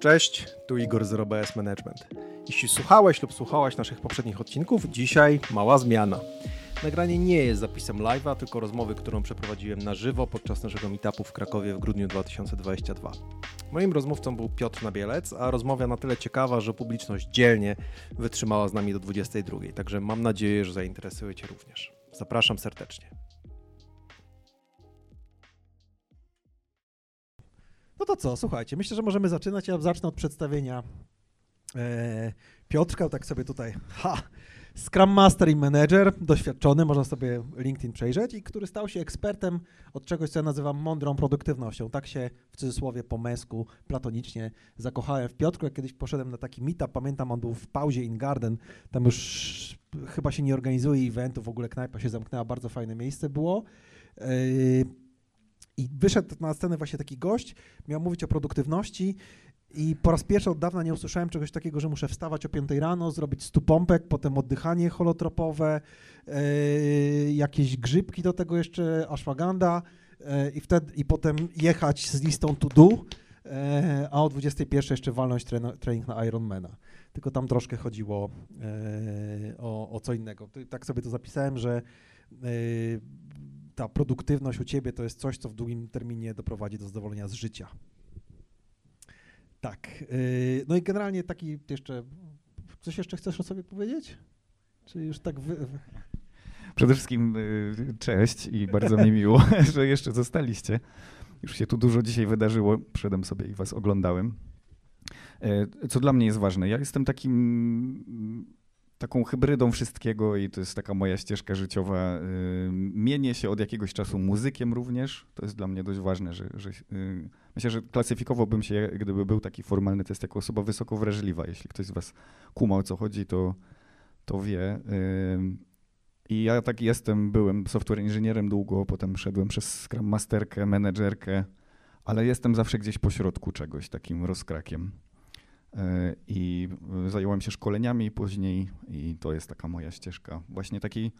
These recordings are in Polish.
Cześć, tu Igor z RoBS Management. Jeśli słuchałeś lub słuchałaś naszych poprzednich odcinków, dzisiaj mała zmiana. Nagranie nie jest zapisem live'a, tylko rozmowy, którą przeprowadziłem na żywo podczas naszego meetupu w Krakowie w grudniu 2022. Moim rozmówcą był Piotr Nabielec, a rozmowa na tyle ciekawa, że publiczność dzielnie wytrzymała z nami do 22. Także mam nadzieję, że zainteresuje Cię również. Zapraszam serdecznie. To co, słuchajcie, myślę, że możemy zaczynać. Ja zacznę od przedstawienia e, Piotrka, tak sobie tutaj, ha, Scrum Master i Manager, doświadczony, można sobie LinkedIn przejrzeć i który stał się ekspertem od czegoś, co ja nazywam mądrą produktywnością. Tak się w cudzysłowie po męsku, platonicznie zakochałem w Piotrku. Jak kiedyś poszedłem na taki meetup, pamiętam, on był w pauzie in Garden, tam już chyba się nie organizuje eventu, w ogóle knajpa się zamknęła, bardzo fajne miejsce było. E, i wyszedł na scenę właśnie taki gość, miał mówić o produktywności i po raz pierwszy od dawna nie usłyszałem czegoś takiego, że muszę wstawać o 5 rano, zrobić stu pompek, potem oddychanie holotropowe, yy, jakieś grzybki do tego jeszcze, ashwagandha yy, i wtedy i potem jechać z listą to do, yy, a o 21 jeszcze walnąć trening na Ironmana. Tylko tam troszkę chodziło o, o co innego. Tak sobie to zapisałem, że ta produktywność u ciebie to jest coś, co w długim terminie doprowadzi do zadowolenia z życia. Tak. Yy, no i generalnie taki jeszcze. Coś jeszcze chcesz o sobie powiedzieć? Czy już tak wy... Przede wszystkim y, cześć i bardzo mi miło, że jeszcze zostaliście. Już się tu dużo dzisiaj wydarzyło. Przyszedłem sobie i was oglądałem. E, co dla mnie jest ważne, ja jestem takim taką hybrydą wszystkiego i to jest taka moja ścieżka życiowa. Y, mienię się od jakiegoś czasu muzykiem również. To jest dla mnie dość ważne, że, że y, myślę, że klasyfikowałbym się, gdyby był taki formalny test, jako osoba wysoko wrażliwa. Jeśli ktoś z was kuma o co chodzi, to, to wie. Y, I ja tak jestem, byłem software inżynierem długo, potem szedłem przez Scrum Masterkę, menedżerkę, ale jestem zawsze gdzieś po środku czegoś, takim rozkrakiem. E, i zająłem się szkoleniami później i to jest taka moja ścieżka. Właśnie takiej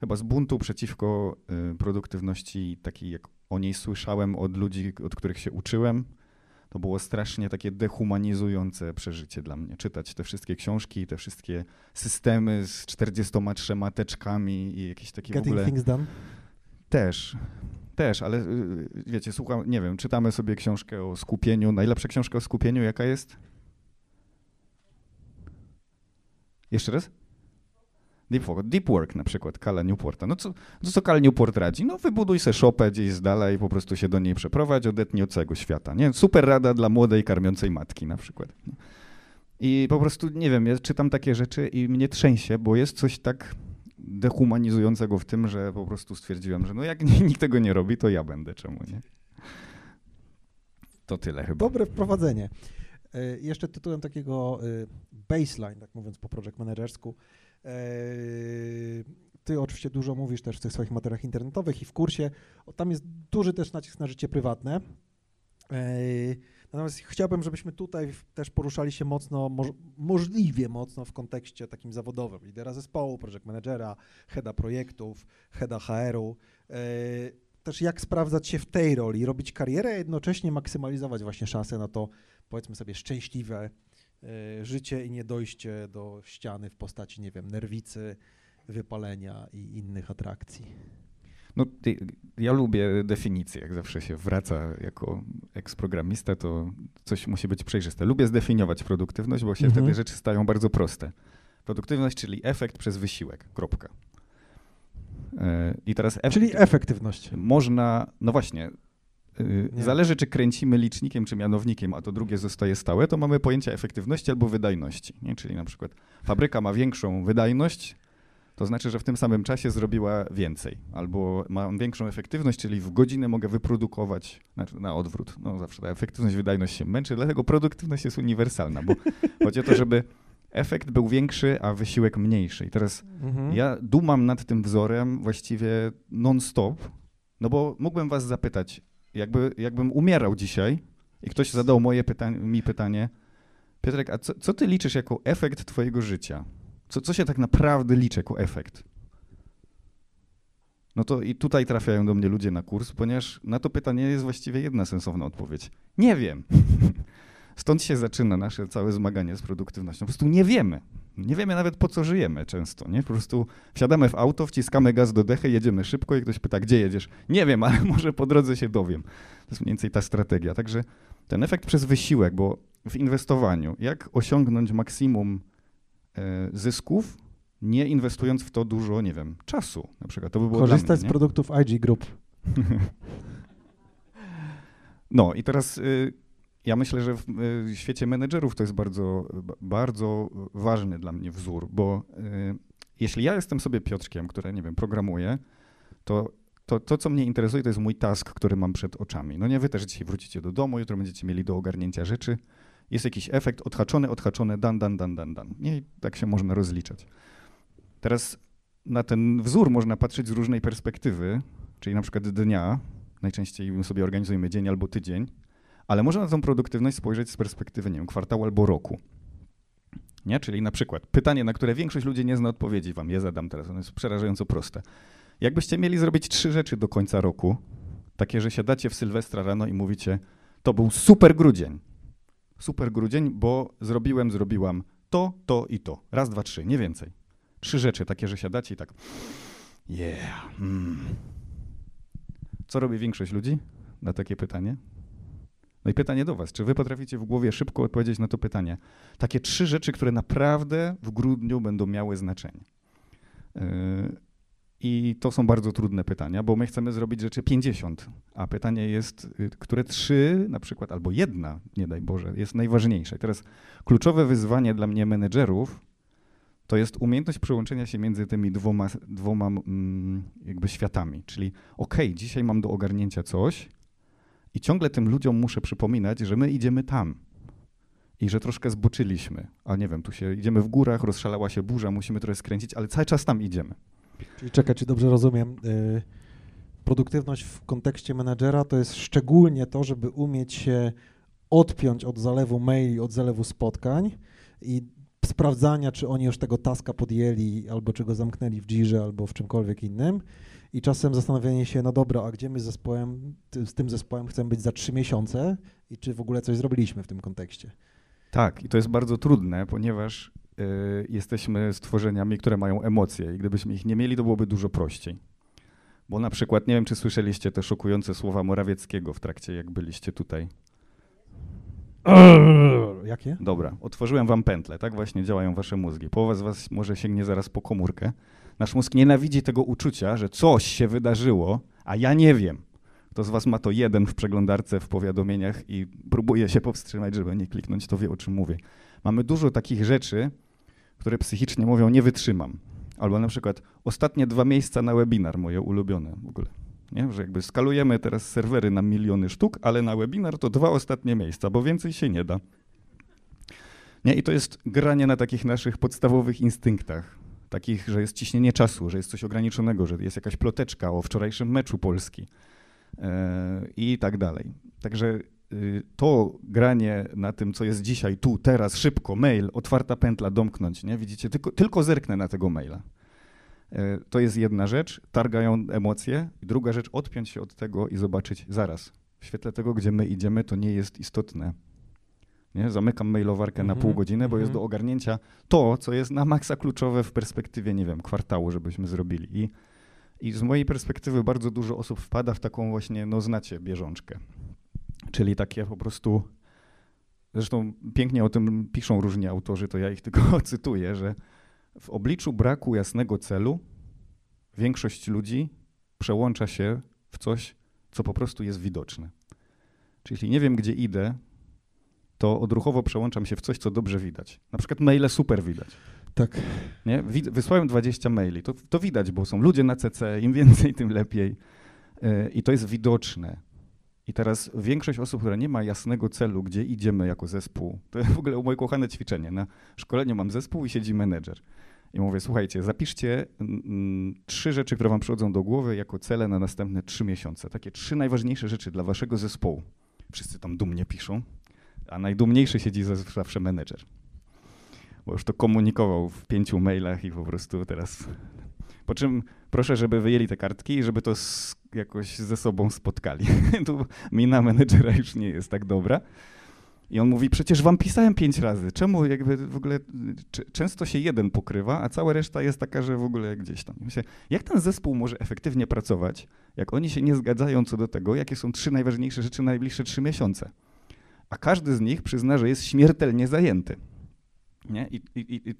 chyba z buntu przeciwko e, produktywności, takiej jak o niej słyszałem od ludzi, od których się uczyłem. To było strasznie takie dehumanizujące przeżycie dla mnie. Czytać te wszystkie książki, te wszystkie systemy z 43 teczkami i jakieś takie Getting w ogóle... things done? Też, też, ale wiecie, słucham, nie wiem, czytamy sobie książkę o skupieniu. Najlepsza książka o skupieniu jaka jest? Jeszcze raz? Deep, deep Work na przykład, Kala Newporta. No co, no co Kal Newport radzi? No wybuduj se szopę gdzieś z dala i po prostu się do niej przeprowadź, odetnij od całego świata. Nie? Super rada dla młodej, karmiącej matki na przykład. I po prostu, nie wiem, ja czytam takie rzeczy i mnie trzęsie, bo jest coś tak dehumanizującego w tym, że po prostu stwierdziłem, że no jak nikt tego nie robi, to ja będę, czemu nie? To tyle chyba. Dobre wprowadzenie. E, jeszcze tytułem takiego e, baseline, tak mówiąc po project managersku. E, ty oczywiście dużo mówisz też w tych swoich materiałach internetowych i w kursie. Tam jest duży też nacisk na życie prywatne. Natomiast chciałbym, żebyśmy tutaj też poruszali się mocno, możliwie mocno w kontekście takim zawodowym. Lidera zespołu, project managera, heada projektów, heada HR-u. Też jak sprawdzać się w tej roli, robić karierę, a jednocześnie maksymalizować właśnie szanse na to, powiedzmy sobie, szczęśliwe e, życie i nie dojście do ściany w postaci, nie wiem, nerwicy, wypalenia i innych atrakcji. No, ja lubię definicję, jak zawsze się wraca jako eksprogramista, to coś musi być przejrzyste. Lubię zdefiniować produktywność, bo się mhm. wtedy rzeczy stają bardzo proste. Produktywność, czyli efekt przez wysiłek, kropka. E, I teraz efekt, czyli efektywność. Można, no właśnie, nie. Zależy, czy kręcimy licznikiem, czy mianownikiem, a to drugie zostaje stałe, to mamy pojęcie efektywności albo wydajności. Nie? Czyli na przykład fabryka ma większą wydajność, to znaczy, że w tym samym czasie zrobiła więcej, albo mam większą efektywność, czyli w godzinę mogę wyprodukować, znaczy na odwrót. No zawsze ta efektywność, wydajność się męczy, dlatego produktywność jest uniwersalna, bo chodzi o to, żeby efekt był większy, a wysiłek mniejszy. I teraz mhm. ja dumam nad tym wzorem właściwie non-stop, no bo mógłbym was zapytać, jakby, jakbym umierał dzisiaj i ktoś zadał moje pyta mi pytanie, Piotrek, a co, co ty liczysz jako efekt twojego życia? Co, co się tak naprawdę liczy jako efekt? No to i tutaj trafiają do mnie ludzie na kurs, ponieważ na to pytanie jest właściwie jedna sensowna odpowiedź. Nie wiem. Stąd się zaczyna nasze całe zmaganie z produktywnością. Po prostu nie wiemy. Nie wiemy nawet po co żyjemy często. Nie? Po prostu wsiadamy w auto, wciskamy gaz do dechy, jedziemy szybko i ktoś pyta, gdzie jedziesz? Nie wiem, ale może po drodze się dowiem. To jest mniej więcej ta strategia. Także ten efekt przez wysiłek, bo w inwestowaniu, jak osiągnąć maksimum e, zysków, nie inwestując w to dużo, nie wiem, czasu na przykład. To by było Korzystać z mnie, nie? produktów IG Group. No i teraz y, ja myślę, że w y, świecie menedżerów to jest bardzo, ba- bardzo ważny dla mnie wzór, bo y, jeśli ja jestem sobie Piotrkiem, który, nie wiem, programuje, to to, to, co mnie interesuje, to jest mój task, który mam przed oczami. No nie wy też dzisiaj wrócicie do domu, jutro będziecie mieli do ogarnięcia rzeczy. Jest jakiś efekt, odhaczony, odhaczony, dan, dan, dan, dan, dan. Nie, tak się można rozliczać. Teraz na ten wzór można patrzeć z różnej perspektywy, czyli na przykład dnia. Najczęściej sobie organizujemy dzień albo tydzień, ale można na tą produktywność spojrzeć z perspektywy, nie wiem, kwartału albo roku. Nie? Czyli na przykład pytanie, na które większość ludzi nie zna odpowiedzi, wam je zadam teraz, ono jest przerażająco proste. Jakbyście mieli zrobić trzy rzeczy do końca roku, takie, że siadacie w Sylwestra rano i mówicie, to był super grudzień. Super grudzień, bo zrobiłem, zrobiłam to, to i to. Raz, dwa, trzy, nie więcej. Trzy rzeczy takie, że siadacie i tak, yeah, mm. Co robi większość ludzi na takie pytanie? No i pytanie do was, czy wy potraficie w głowie szybko odpowiedzieć na to pytanie? Takie trzy rzeczy, które naprawdę w grudniu będą miały znaczenie. Yy, I to są bardzo trudne pytania, bo my chcemy zrobić rzeczy 50, a pytanie jest, y, które trzy na przykład, albo jedna, nie daj Boże, jest najważniejsze. I teraz kluczowe wyzwanie dla mnie menedżerów to jest umiejętność przełączenia się między tymi dwoma, dwoma mm, jakby światami. Czyli okej, dzisiaj mam do ogarnięcia coś i ciągle tym ludziom muszę przypominać, że my idziemy tam i że troszkę zboczyliśmy. A nie wiem, tu się idziemy w górach, rozszalała się burza, musimy trochę skręcić, ale cały czas tam idziemy. Czyli czekaj, czy dobrze rozumiem, y, produktywność w kontekście menedżera to jest szczególnie to, żeby umieć się odpiąć od zalewu maili, od zalewu spotkań i sprawdzania, czy oni już tego taska podjęli, albo czy go zamknęli w Jirze, albo w czymkolwiek innym. I czasem zastanawianie się, no dobra, a gdzie my z zespołem, ty- z tym zespołem chcemy być za trzy miesiące i czy w ogóle coś zrobiliśmy w tym kontekście. Tak, i to jest bardzo trudne, ponieważ y, jesteśmy stworzeniami, które mają emocje i gdybyśmy ich nie mieli, to byłoby dużo prościej. Bo na przykład, nie wiem, czy słyszeliście te szokujące słowa Morawieckiego w trakcie, jak byliście tutaj. Jakie? Dobra, otworzyłem wam pętlę, tak właśnie działają wasze mózgi. Połowa z was może sięgnie zaraz po komórkę. Nasz mózg nienawidzi tego uczucia, że coś się wydarzyło, a ja nie wiem. Kto z was ma to jeden w przeglądarce, w powiadomieniach i próbuje się powstrzymać, żeby nie kliknąć, to wie o czym mówię. Mamy dużo takich rzeczy, które psychicznie mówią, nie wytrzymam. Albo na przykład ostatnie dwa miejsca na webinar, moje ulubione w ogóle. Nie? Że jakby skalujemy teraz serwery na miliony sztuk, ale na webinar to dwa ostatnie miejsca, bo więcej się nie da. Nie? I to jest granie na takich naszych podstawowych instynktach. Takich, że jest ciśnienie czasu, że jest coś ograniczonego, że jest jakaś ploteczka o wczorajszym meczu Polski e, i tak dalej. Także y, to granie na tym, co jest dzisiaj, tu, teraz, szybko, mail, otwarta pętla, domknąć, nie? Widzicie, tylko, tylko zerknę na tego maila. E, To jest jedna rzecz, targają emocje. Druga rzecz, odpiąć się od tego i zobaczyć zaraz. W świetle tego, gdzie my idziemy, to nie jest istotne. Nie? Zamykam mailowarkę na Mhm, pół godziny, bo jest mhm. do ogarnięcia to, co jest na maksa kluczowe w perspektywie, nie wiem, kwartału, żebyśmy zrobili. I, I z mojej perspektywy bardzo dużo osób wpada w taką właśnie, no znacie, bieżączkę. Czyli takie po prostu, zresztą pięknie o tym piszą różni autorzy, to ja ich tylko cytuję, że w obliczu braku jasnego celu większość ludzi przełącza się w coś, co po prostu jest widoczne. Czyli jeśli nie wiem, gdzie idę, to odruchowo przełączam się w coś, co dobrze widać. Na przykład maile super widać. Tak. Nie? Wysłałem 20 maili. To, to widać, bo są ludzie na CC, im więcej, tym lepiej. Yy, I to jest widoczne. I teraz większość osób, która nie ma jasnego celu, gdzie idziemy jako zespół, to jest w ogóle moje kochane ćwiczenie. Na szkoleniu mam zespół i siedzi menedżer. I mówię, słuchajcie, zapiszcie mm, trzy rzeczy, które wam przychodzą do głowy jako cele na następne trzy miesiące. Takie trzy najważniejsze rzeczy dla waszego zespołu. Wszyscy tam dumnie piszą, a najdumniejszy siedzi zawsze menedżer. Bo już to komunikował w pięciu mailach i po prostu teraz... Po czym proszę, żeby wyjęli te kartki i żeby to jakoś ze sobą spotkali. tu mina menedżera już nie jest tak dobra. I on mówi, przecież wam pisałem pięć razy, czemu jakby w ogóle często się jeden pokrywa, a cała reszta jest taka, że w ogóle gdzieś tam. Myślę, jak ten zespół może efektywnie pracować, jak oni się nie zgadzają co do tego, jakie są trzy najważniejsze rzeczy na najbliższe trzy miesiące. A każdy z nich przyzna, że jest śmiertelnie zajęty. Nie? I, i, i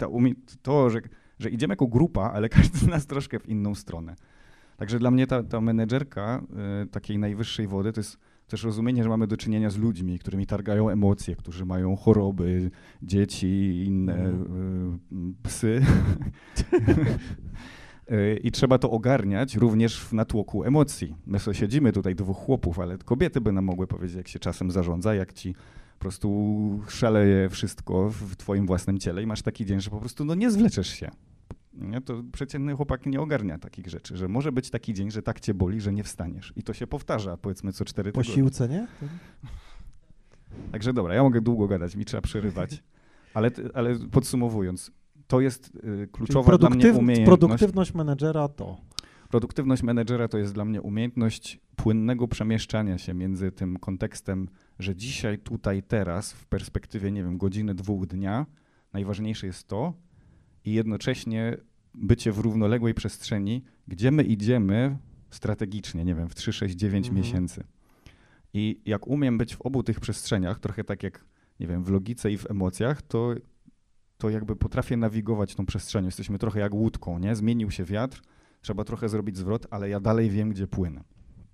to, że, że idziemy jako grupa, ale każdy z nas troszkę w inną stronę. Także dla mnie ta, ta menedżerka y, takiej najwyższej wody to jest też rozumienie, że mamy do czynienia z ludźmi, którymi targają emocje, którzy mają choroby, dzieci, inne mm. y, psy. Y, I trzeba to ogarniać również w natłoku emocji. My sobie siedzimy tutaj dwóch chłopów, ale kobiety by nam mogły powiedzieć, jak się czasem zarządza, jak ci po prostu szaleje wszystko w twoim własnym ciele i masz taki dzień, że po prostu no nie zwleczesz się. Nie? To przeciętny chłopak nie ogarnia takich rzeczy, że może być taki dzień, że tak cię boli, że nie wstaniesz. I to się powtarza, powiedzmy, co cztery tygodnie. Po siłce, nie? Także dobra, ja mogę długo gadać, mi trzeba przerywać. Ale, ale podsumowując, to jest y, kluczowa dla mnie umiejętność. Produktywność menedżera to? Produktywność menedżera to jest dla mnie umiejętność płynnego przemieszczania się między tym kontekstem, że dzisiaj, tutaj, teraz, w perspektywie, nie wiem, godziny, dwóch dnia, najważniejsze jest to, i jednocześnie bycie w równoległej przestrzeni, gdzie my idziemy strategicznie, nie wiem, w 3, 6, 9 mhm. miesięcy. I jak umiem być w obu tych przestrzeniach, trochę tak jak, nie wiem, w logice i w emocjach, to, to jakby potrafię nawigować tą przestrzenią. Jesteśmy trochę jak łódką, nie? Zmienił się wiatr, trzeba trochę zrobić zwrot, ale ja dalej wiem, gdzie płynę.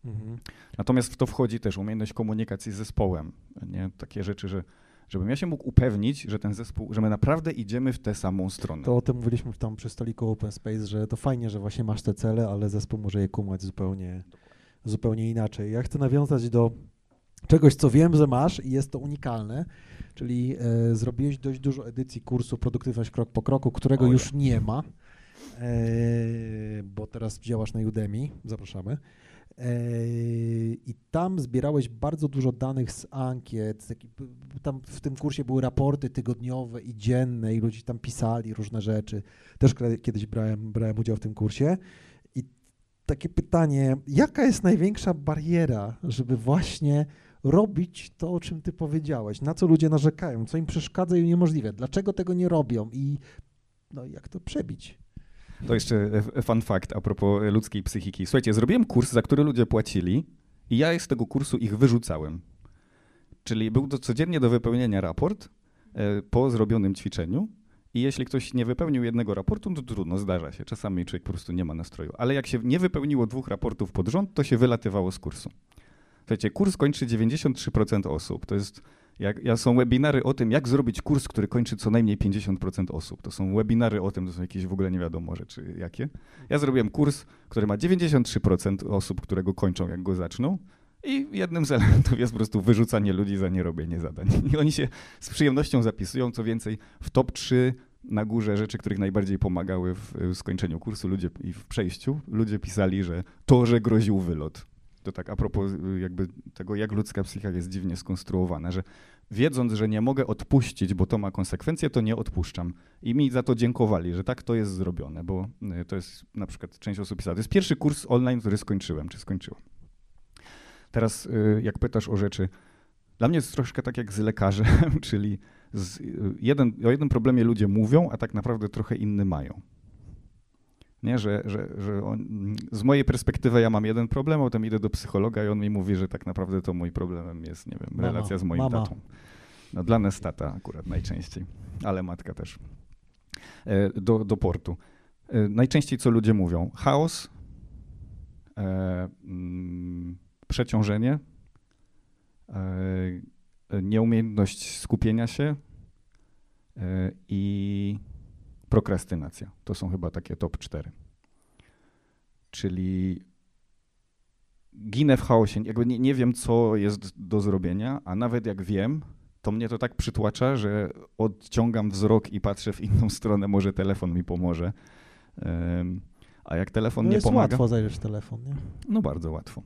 Mhm. Natomiast w to wchodzi też umiejętność komunikacji z zespołem. Nie? Takie rzeczy, że żebym ja się mógł upewnić, że ten zespół, że my naprawdę idziemy w tę samą stronę. To o tym mówiliśmy tam przy stoliku Open Space, że to fajnie, że właśnie masz te cele, ale zespół może je kumać zupełnie, zupełnie inaczej. Ja chcę nawiązać do czegoś, co wiem, że masz i jest to unikalne, czyli e, zrobiłeś dość dużo edycji kursu Produktywność Krok po Kroku, którego o, już nie ma, e, bo teraz działasz na Udemy, zapraszamy. I tam zbierałeś bardzo dużo danych z ankiet. Tam w tym kursie były raporty tygodniowe i dzienne, i ludzie tam pisali różne rzeczy. Też kiedyś brałem, brałem udział w tym kursie. I takie pytanie, jaka jest największa bariera, żeby właśnie robić to, o czym ty powiedziałeś? Na co ludzie narzekają? Co im przeszkadza i uniemożliwia? Dlaczego tego nie robią? I no, jak to przebić? To jeszcze fun fact a propos ludzkiej psychiki. Słuchajcie, zrobiłem kurs, za który ludzie płacili i ja z tego kursu ich wyrzucałem. Czyli był to codziennie do wypełnienia raport e, po zrobionym ćwiczeniu i jeśli ktoś nie wypełnił jednego raportu, to trudno, zdarza się. Czasami człowiek po prostu nie ma nastroju. Ale jak się nie wypełniło dwóch raportów pod rząd, to się wylatywało z kursu. Słuchajcie, kurs kończy 93% osób. To jest jak, ja są webinary o tym, jak zrobić kurs, który kończy co najmniej 50% osób. To są webinary o tym, to są jakieś w ogóle nie wiadomo rzeczy jakie. Ja zrobiłem kurs, który ma 93% osób, które go kończą, jak go zaczną. I jednym z elementów jest po prostu wyrzucanie ludzi za nierobienie zadań. I oni się z przyjemnością zapisują, co więcej, w top 3 na górze rzeczy, których najbardziej pomagały w, skończeniu kursu ludzie i w przejściu. Ludzie pisali, że to, że groził wylot. To tak a propos y, jakby tego, jak ludzka psychika jest dziwnie skonstruowana, że wiedząc, że nie mogę odpuścić, bo to ma konsekwencje, to nie odpuszczam. I mi za to dziękowali, że tak to jest zrobione, bo y, to jest na przykład część osób pisała. To jest pierwszy kurs online, który skończyłem, czy skończyłem. Teraz y, jak pytasz o rzeczy, dla mnie jest troszkę tak jak z lekarzem, czyli z jeden, o jednym problemie ludzie mówią, a tak naprawdę trochę inny mają. Nie, że, że, że on, z mojej perspektywy ja mam jeden problem, potem idę do psychologa i on mi mówi, że tak naprawdę to mój problemem jest, nie wiem, mama, relacja z moim mama. tatą. No dla nas tata akurat najczęściej, ale matka też. E, do, do portu. E, najczęściej co ludzie mówią? Chaos, e, mm, przeciążenie, e, nieumiejętność skupienia się e, i prokrastynacja. To są chyba takie top cztery. Czyli ginę w chaosie, jakby nie, nie wiem, co jest do zrobienia, a nawet jak wiem, to mnie to tak przytłacza, że odciągam wzrok i patrzę w inną stronę, może telefon mi pomoże. Um, a jak telefon no nie jest pomaga... łatwo zajrzeć telefon, nie? No bardzo łatwo.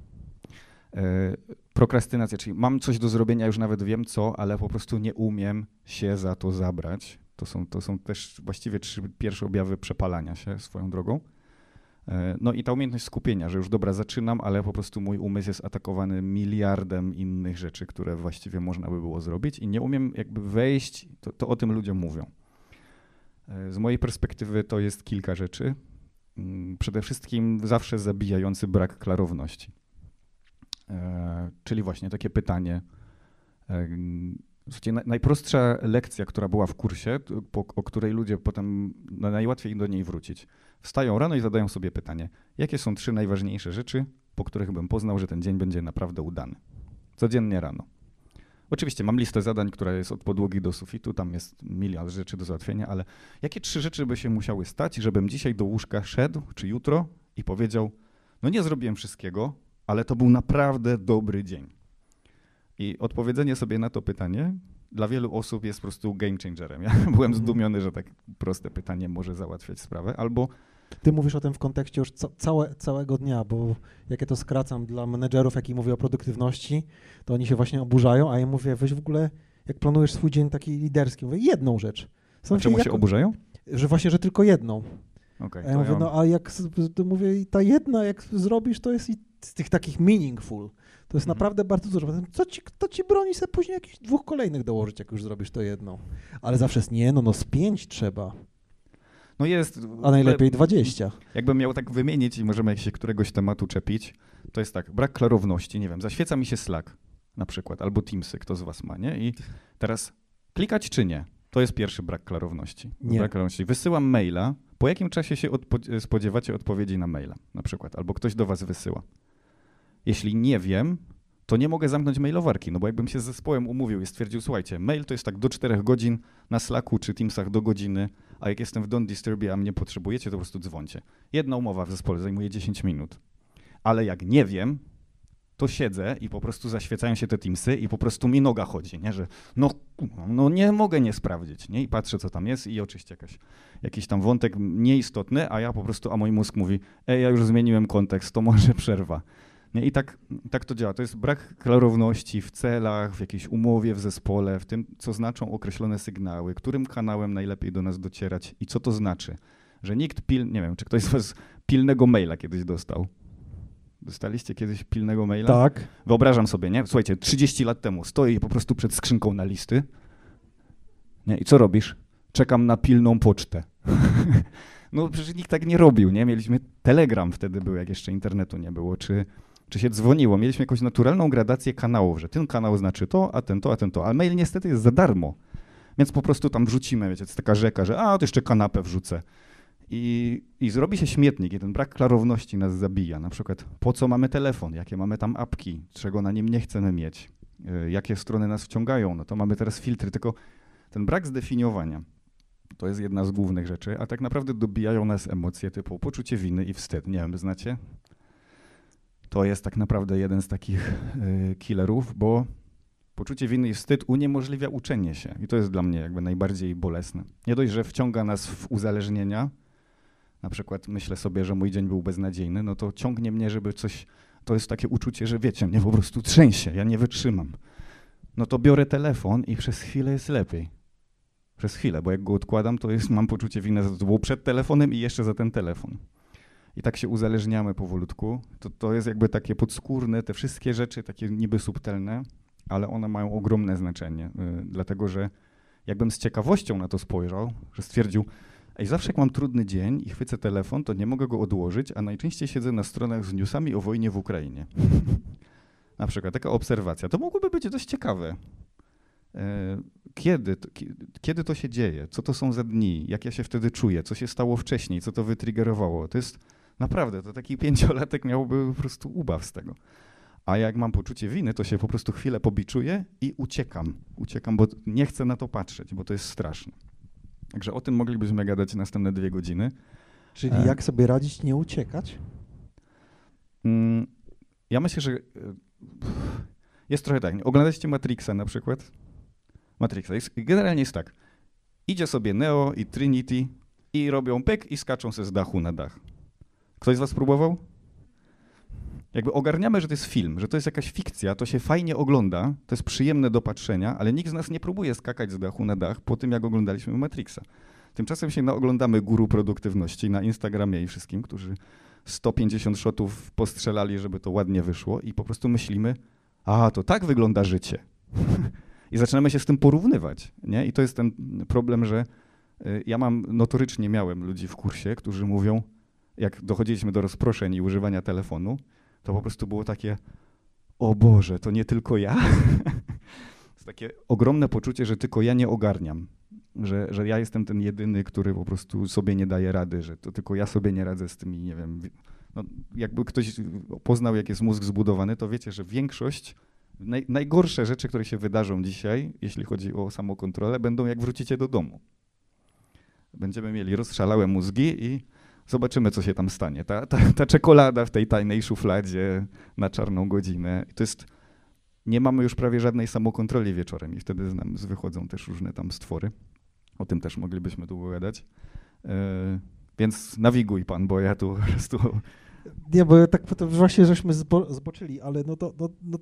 E, prokrastynacja, czyli mam coś do zrobienia, już nawet wiem co, ale po prostu nie umiem się za to zabrać. To są, to są też właściwie trzy pierwsze objawy przepalania się swoją drogą. E, no i ta umiejętność skupienia, że już dobra, zaczynam, ale po prostu mój umysł jest atakowany miliardem innych rzeczy, które właściwie można by było zrobić i nie umiem jakby wejść, to, to o tym ludzie mówią. E, z mojej perspektywy to jest kilka rzeczy. Mm, przede wszystkim zawsze zabijający brak klarowności. E, czyli właśnie takie pytanie. Słuchajcie, najprostsza lekcja, która była w kursie, po, o której ludzie potem no, najłatwiej do niej wrócić. Wstają rano i zadają sobie pytanie, jakie są trzy najważniejsze rzeczy, po których bym poznał, że ten dzień będzie naprawdę udany. Codziennie rano. Oczywiście mam listę zadań, która jest od podłogi do sufitu, tam jest miliard rzeczy do załatwienia, ale jakie trzy rzeczy by się musiały stać, żebym dzisiaj do łóżka szedł, czy jutro i powiedział, no nie zrobiłem wszystkiego, ale to był naprawdę dobry dzień. I odpowiedzenie sobie na to pytanie dla wielu osób jest po prostu game changerem. Ja byłem mhm. zdumiony, że tak proste pytanie może załatwiać sprawę, albo ty mówisz o tym w kontekście już ca całe, całego dnia, bo jak ja to skracam dla menedżerów, jak i mówię o produktywności, to oni się właśnie oburzają, a ja mówię, weź w ogóle, jak planujesz swój dzień taki liderski, mówię jedną rzecz. a czemu jak, się oburzają? Że właśnie, że tylko jedną. Okay, a ja mówię, ja... no a jak, mówię, ta jedna, jak zrobisz, to jest i z tych takich meaningful. To jest mhm. naprawdę bardzo dużo. Co ci, kto ci broni sobie później jakichś dwóch kolejnych dołożyć, jak już zrobisz to jedno? Ale zawsze jest, nie, no, no z pięć trzeba. No jest. A najlepiej 20. Jakbym miał tak wymienić i możemy się któregoś tematu czepić, to jest tak, brak klarowności, nie wiem, zaświeca mi się Slack na przykład, albo Teamsy, kto z was ma, nie? I teraz klikać czy nie? To jest pierwszy brak klarowności. Nie. Brak klarowności. Wysyłam maila, po jakim czasie się odpo- spodziewacie odpowiedzi na maila na przykład, albo ktoś do was wysyła. Jeśli nie wiem, to nie mogę zamknąć mailowarki, no bo jakbym się z zespołem umówił i stwierdził, słuchajcie, mail to jest tak do 4 godzin, na Slacku czy Teamsach do godziny, a jak jestem w Don't Disturbie, a mnie potrzebujecie, to po prostu dzwoncie. Jedna umowa w zespole zajmuje 10 minut. Ale jak nie wiem, to siedzę i po prostu zaświecają się te Teamsy i po prostu mi noga chodzi, nie? że no, no nie mogę nie sprawdzić, nie? I patrzę, co tam jest i oczywiście jakaś, jakiś tam wątek nieistotny, a ja po prostu, a mój mózg mówi, ej, ja już zmieniłem kontekst, to może przerwa. I tak, tak to działa. To jest brak klarowności w celach, w jakiejś umowie w zespole, w tym, co znaczą określone sygnały, którym kanałem najlepiej do nas docierać i co to znaczy. Że nikt pil, nie wiem, czy ktoś z was pilnego maila kiedyś dostał. Dostaliście kiedyś pilnego maila? Tak. Wyobrażam sobie, nie? Słuchajcie, 30 lat temu stoję po prostu przed skrzynką na listy. Nie? I co robisz? Czekam na pilną pocztę. no przecież nikt tak nie robił, nie? Mieliśmy telegram wtedy był, jak jeszcze internetu nie było, czy czy się dzwoniło. Mieliśmy jakąś naturalną gradację kanałów, że ten kanał znaczy to, a ten to, a ten to. Ale mail niestety jest za darmo. Więc po prostu tam wrzucimy, wiecie, jest taka rzeka, że a, to jeszcze kanapę wrzucę. I, I zrobi się śmietnik i ten brak klarowności nas zabija. Na przykład, po co mamy telefon, jakie mamy tam apki, czego na nim nie chcemy mieć, yy, jakie strony nas wciągają. No to mamy teraz filtry, tylko ten brak zdefiniowania to jest jedna z głównych rzeczy, a tak naprawdę dobijają nas emocje typu poczucie winy i wstyd. Nie wiem, znacie? To jest tak naprawdę jeden z takich y, killerów, bo poczucie winy i wstyd uniemożliwia uczenie się. I to jest dla mnie jakby najbardziej bolesne. Nie dość, że wciąga nas w uzależnienia, na przykład myślę sobie, że mój dzień był beznadziejny, no to ciągnie mnie, żeby coś, to jest takie uczucie, że wiecie, mnie po prostu trzęsie, ja nie wytrzymam. No to biorę telefon i przez chwilę jest lepiej. Przez chwilę, bo jak go odkładam, to jest, mam poczucie winy, że to było przed telefonem i jeszcze za ten telefon i tak się uzależniamy powolutku. To, to jest jakby takie podskórne, te wszystkie rzeczy takie niby subtelne, ale one mają ogromne znaczenie, y, dlatego że jakbym z ciekawością na to spojrzał, że stwierdził, ej, zawsze jak mam trudny dzień i chwycę telefon, to nie mogę go odłożyć, a najczęściej siedzę na stronach z newsami o wojnie w Ukrainie. na przykład taka obserwacja. To mogłoby być dość ciekawe. E, kiedy to, kiedy to się dzieje? Co to są za dni? Jak ja się wtedy czuję? Co się stało wcześniej? Co to wytriggerowało? To jest Naprawdę, to taki pięciolatek miałby po prostu ubaw z tego. A jak mam poczucie winy, to się po prostu chwilę pobiczuję i uciekam. Uciekam, bo nie chcę na to patrzeć, bo to jest straszne. Także o tym moglibyśmy gadać następne dwie godziny. Czyli e... jak sobie radzić, nie uciekać? Mm, ja myślę, że e, jest trochę tak. Oglądaliście Matrixa na przykład? Matrixa. Jest, generalnie jest tak. Idzie sobie Neo i Trinity i robią pyk i skaczą się z dachu na dach. Ktoś z was próbował? Jakby ogarniamy, że to jest film, że to jest jakaś fikcja, to się fajnie ogląda, to jest przyjemne do patrzenia, ale nikt z nas nie próbuje skakać z dachu na dach po tym, jak oglądaliśmy Matrixa. Tymczasem się naoglądamy guru produktywności na Instagramie i wszystkim, którzy 150 shotów postrzelali, żeby to ładnie wyszło i po prostu myślimy, a to tak wygląda życie. I zaczynamy się z tym porównywać. Nie? I to jest ten problem, że y, ja mam, notorycznie miałem ludzi w kursie, którzy mówią, jak dochodziliśmy do rozproszeń i używania telefonu, to po prostu było takie, o Boże, to nie tylko ja. jest takie ogromne poczucie, że tylko ja nie ogarniam. Że, że ja jestem ten jedyny, który po prostu sobie nie daje rady, że to tylko ja sobie nie radzę z tymi, nie wiem. No, jakby ktoś poznał, jak jest mózg zbudowany, to wiecie, że większość Naj, najgorsze rzeczy, które się wydarzą dzisiaj, jeśli chodzi o samokontrolę, będą jak wrócicie do domu. Będziemy mieli rozszalałe mózgi i zobaczymy, co się tam stanie. Ta, ta, ta czekolada w tej tajnej szufladzie na czarną godzinę. To jest, nie mamy już prawie żadnej samokontroli wieczorem i wtedy z nam wychodzą też różne tam stwory. O tym też moglibyśmy długo gadać. Yy, więc nawiguj pan, bo ja tu po prostu nie, bo tak właśnie żeśmy zbo, zboczyli, ale no to... No, no,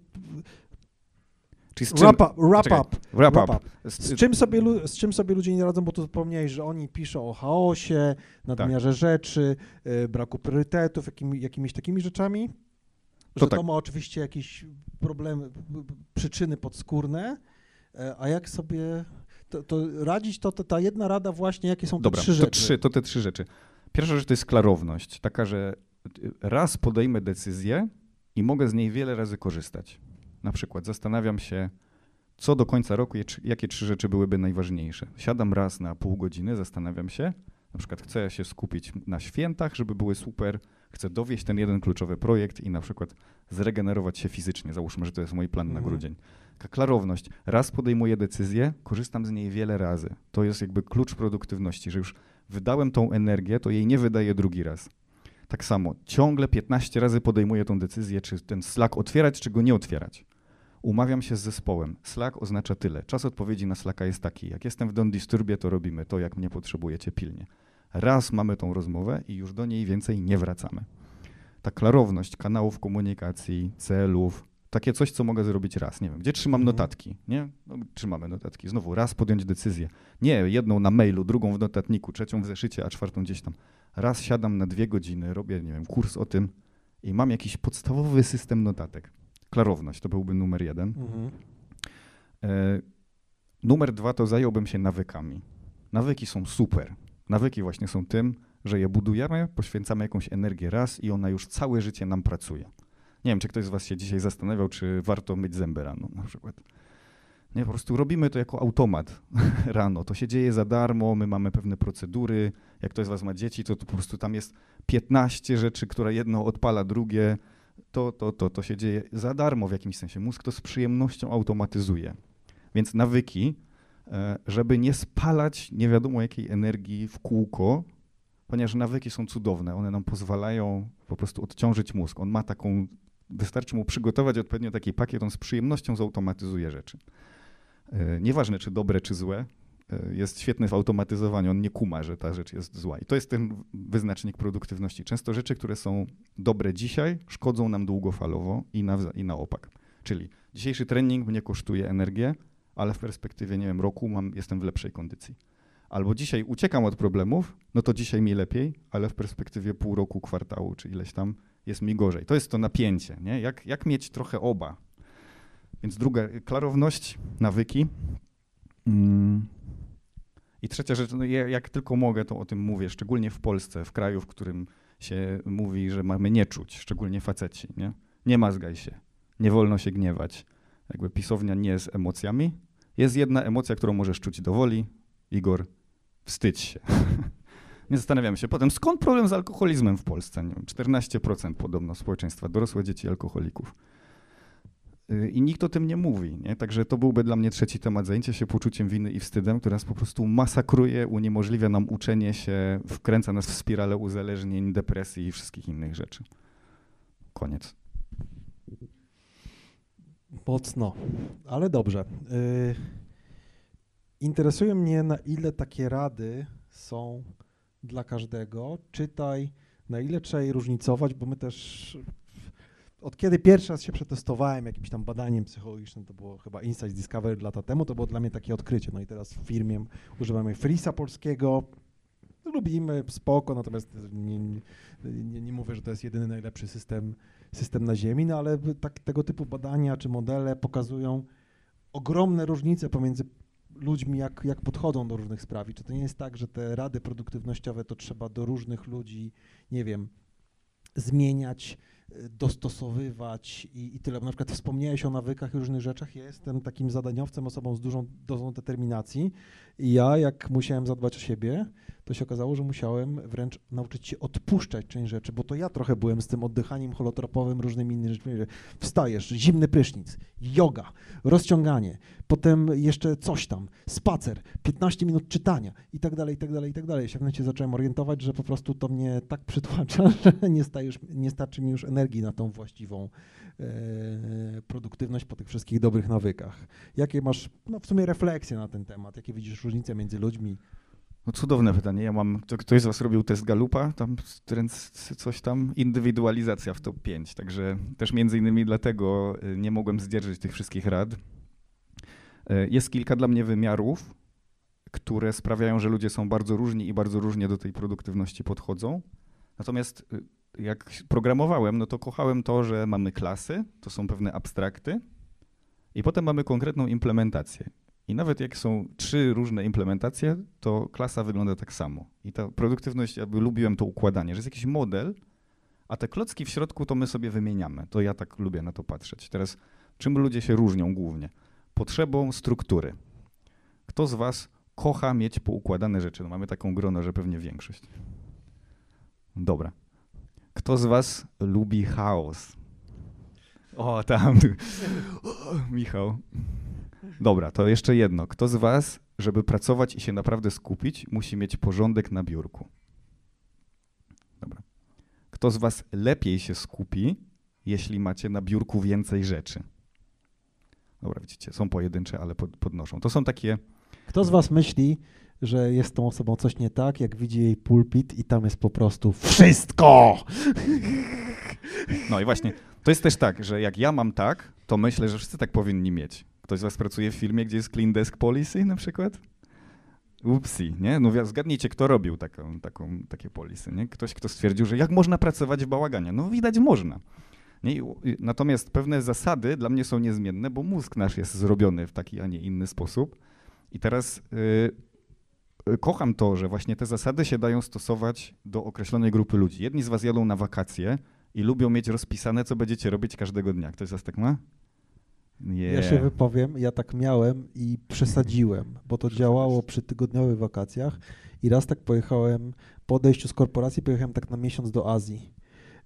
Czyli z czym, wrap up. Wrap czekaj, up. Wrap up. Z, z, czym sobie, z czym sobie ludzie nie radzą, bo tu wspomniałeś, że oni piszą o chaosie, nadmiarze tak. rzeczy, y, braku priorytetów, jakimi, jakimiś takimi rzeczami. Że to, tak. to ma oczywiście jakieś problemy, przyczyny podskórne, y, a jak sobie to, to radzić, to, to, ta jedna rada właśnie, jakie są te Dobra, trzy rzeczy? To, trzy, to te trzy rzeczy. Pierwsza rzecz to jest klarowność, taka, że raz podejmę decyzję i mogę z niej wiele razy korzystać. Na przykład zastanawiam się, co do końca roku, jakie trzy rzeczy byłyby najważniejsze. Siadam raz na pół godziny, zastanawiam się, na przykład chcę się skupić na świętach, żeby były super, chcę dowieść ten jeden kluczowy projekt i na przykład zregenerować się fizycznie. Załóżmy, że to jest mój plan mhm. na grudzień. Taka klarowność. Raz podejmuję decyzję, korzystam z niej wiele razy. To jest jakby klucz produktywności, że już wydałem tą energię, to jej nie wydaję drugi raz. Tak samo, ciągle 15 razy podejmuję tą decyzję, czy ten Slack otwierać, czy go nie otwierać. Umawiam się z zespołem. Slack oznacza tyle. Czas odpowiedzi na Slacka jest taki. Jak jestem w Don't Disturbie, to robimy to, jak mnie potrzebujecie pilnie. Raz mamy tą rozmowę i już do niej więcej nie wracamy. Ta klarowność kanałów komunikacji, celów, takie coś, co mogę zrobić raz. Nie wiem, gdzie trzymam mhm. notatki, nie? No, trzymamy notatki. Znowu raz podjąć decyzję. Nie, jedną na mailu, drugą w notatniku, trzecią w zeszycie, a czwartą gdzieś tam. Raz siadam na dwie godziny, robię, nie wiem, kurs o tym i mam jakiś podstawowy system notatek. Klarowność to byłby numer jeden. Mhm. E, numer dwa to zająłbym się nawykami. Nawyki są super. Nawyki właśnie są tym, że je budujemy, poświęcamy jakąś energię raz i ona już całe życie nam pracuje. Nie wiem, czy ktoś z was się dzisiaj zastanawiał, czy warto myć zęby rano na przykład. Nie, po prostu robimy to jako automat rano. To się dzieje za darmo, my mamy pewne procedury. Jak ktoś z was ma dzieci, to, to po prostu tam jest 15 rzeczy, które jedno odpala drugie. To, to, to, to się dzieje za darmo w jakimś sensie. Mózg to z przyjemnością automatyzuje. Więc nawyki, e, żeby nie spalać nie wiadomo jakiej energii w kółko, ponieważ nawyki są cudowne. One nam pozwalają po prostu odciążyć mózg. On ma taką, wystarczy mu przygotować odpowiednio taki pakiet, on z przyjemnością zautomatyzuje rzeczy. E, nieważne czy dobre, czy złe, jest świetny w automatyzowaniu, on nie kuma, że ta rzecz jest zła. I to jest ten wyznacznik produktywności. Często rzeczy, które są dobre dzisiaj, szkodzą nam długofalowo i na, i na opak. Czyli dzisiejszy trening mnie kosztuje energię, ale w perspektywie, nie wiem, roku mam, jestem w lepszej kondycji. Albo dzisiaj uciekam od problemów, no to dzisiaj mi lepiej, ale w perspektywie pół roku, kwartału czy ileś tam jest mi gorzej. To jest to napięcie, nie? Jak, jak mieć trochę oba, więc druga, klarowność, nawyki. Mm. I trzecia rzecz, no jak tylko mogę, to o tym mówię, szczególnie w Polsce, w kraju, w którym się mówi, że mamy nie czuć, szczególnie faceci, nie? Nie mazgaj się, nie wolno się gniewać. Jakby pisownia nie jest emocjami. Jest jedna emocja, którą możesz czuć do woli. Igor, wstydź się. nie zastanawiam się potem, skąd problem z alkoholizmem w Polsce? Nie wiem, 14% podobno społeczeństwa, dorosłe dzieci alkoholików. Y, I nikt o tym nie mówi. Nie? Także to byłby dla mnie trzeci temat, zajęcie się poczuciem winy i wstydem, które nas po prostu masakruje, uniemożliwia nam uczenie się, wkręca nas w spiralę uzależnień, depresji i wszystkich innych rzeczy. Koniec. Mocno, ale dobrze. Yy, interesuje mnie, na ile takie rady są dla każdego. Czytaj, na ile trzeba je różnicować, bo my też od kiedy pierwszy raz się przetestowałem jakimś tam badaniem psychologicznym, to było chyba Insights Discovery lata temu, to było dla mnie takie odkrycie. No i teraz w firmie używamy Frisa polskiego, lubimy, spoko, natomiast nie, nie, nie mówię, że to jest jedyny najlepszy system, system na Ziemi, no ale tak, tego typu badania czy modele pokazują ogromne różnice pomiędzy ludźmi, jak, jak podchodzą do różnych spraw. I czy to nie jest tak, że te rady produktywnościowe to trzeba do różnych ludzi, nie wiem, zmieniać, dostosowywać i, i tyle. Na przykład wspomniałeś o nawykach i różnych rzeczach. Ja jestem takim zadaniowcem, osobą z dużą dozą determinacji i ja, jak musiałem zadbać o siebie, to się okazało, że musiałem wręcz nauczyć się odpuszczać część rzeczy, bo to ja trochę byłem z tym oddychaniem holotropowym, różnymi innymi rzeczami, że wstajesz, zimny prysznic, yoga, rozciąganie, potem jeszcze coś tam, spacer, 15 minut czytania i tak dalej, i tak dalej, i tak dalej. Się momencie zacząłem orientować, że po prostu to mnie tak przytłacza, że nie, stajesz, nie starczy mi już energii na tą właściwą e, produktywność po tych wszystkich dobrych nawykach. Jakie masz, no w sumie refleksje na ten temat? Jakie widzisz różnice między ludźmi? No cudowne pytanie. Ja mam, to ktoś z was robił test Galupa, tam coś tam, indywidualizacja w top 5, także też między innymi dlatego y, nie mogłem zdzierżyć tych wszystkich rad. Y, jest kilka dla mnie wymiarów, które sprawiają, że ludzie są bardzo różni i bardzo różnie do tej produktywności podchodzą. Natomiast y, jak programowałem, no to kochałem to, że mamy klasy, to są pewne abstrakty i potem mamy konkretną implementację. I nawet jak są trzy różne implementacje, to klasa wygląda tak samo. I ta produktywność, jakby lubiłem to układanie, że jest jakiś model, a te klocki w środku to my sobie wymieniamy. To ja tak lubię na to patrzeć. Teraz, czym ludzie się różnią głównie? Potrzebą struktury. Kto z was kocha mieć poukładane rzeczy? No mamy taką grono, że pewnie większość. Dobra. Kto z was lubi chaos? O, tam. Michał. Dobra, to jeszcze jedno. Kto z was, żeby pracować i się naprawdę skupić, musi mieć porządek na biurku? Dobra. Kto z was lepiej się skupi, jeśli macie na biurku więcej rzeczy? Dobra, widzicie, są pojedyncze, ale podnoszą. To są takie... Kto z was myśli, że jest tą osobą coś nie tak, jak widzi jej pulpit i tam jest po prostu wszystko! No i właśnie, to jest też tak, że jak ja mam tak, to myślę, że wszyscy tak powinni mieć. Ktoś z was pracuje w firmie, gdzie jest clean desk policy na przykład? Upsi, nie? No zgadnijcie, kto robił taką, taką, takie polisy, nie? Ktoś, kto stwierdził, że jak można pracować w bałaganie? No widać można. Nie? Natomiast pewne zasady dla mnie są niezmienne, bo mózg nasz jest zrobiony w taki, a nie inny sposób. I teraz yy, kocham to, że właśnie te zasady się dają stosować do określonej grupy ludzi. Jedni z was jadą na wakacje i lubią mieć rozpisane, co będziecie robić każdego dnia. Ktoś z was tak ma? Yeah. Ja się wypowiem, ja tak miałem i przesadziłem, bo to działało przy tygodniowych wakacjach i raz tak pojechałem, po odejściu z korporacji pojechałem tak na miesiąc do Azji.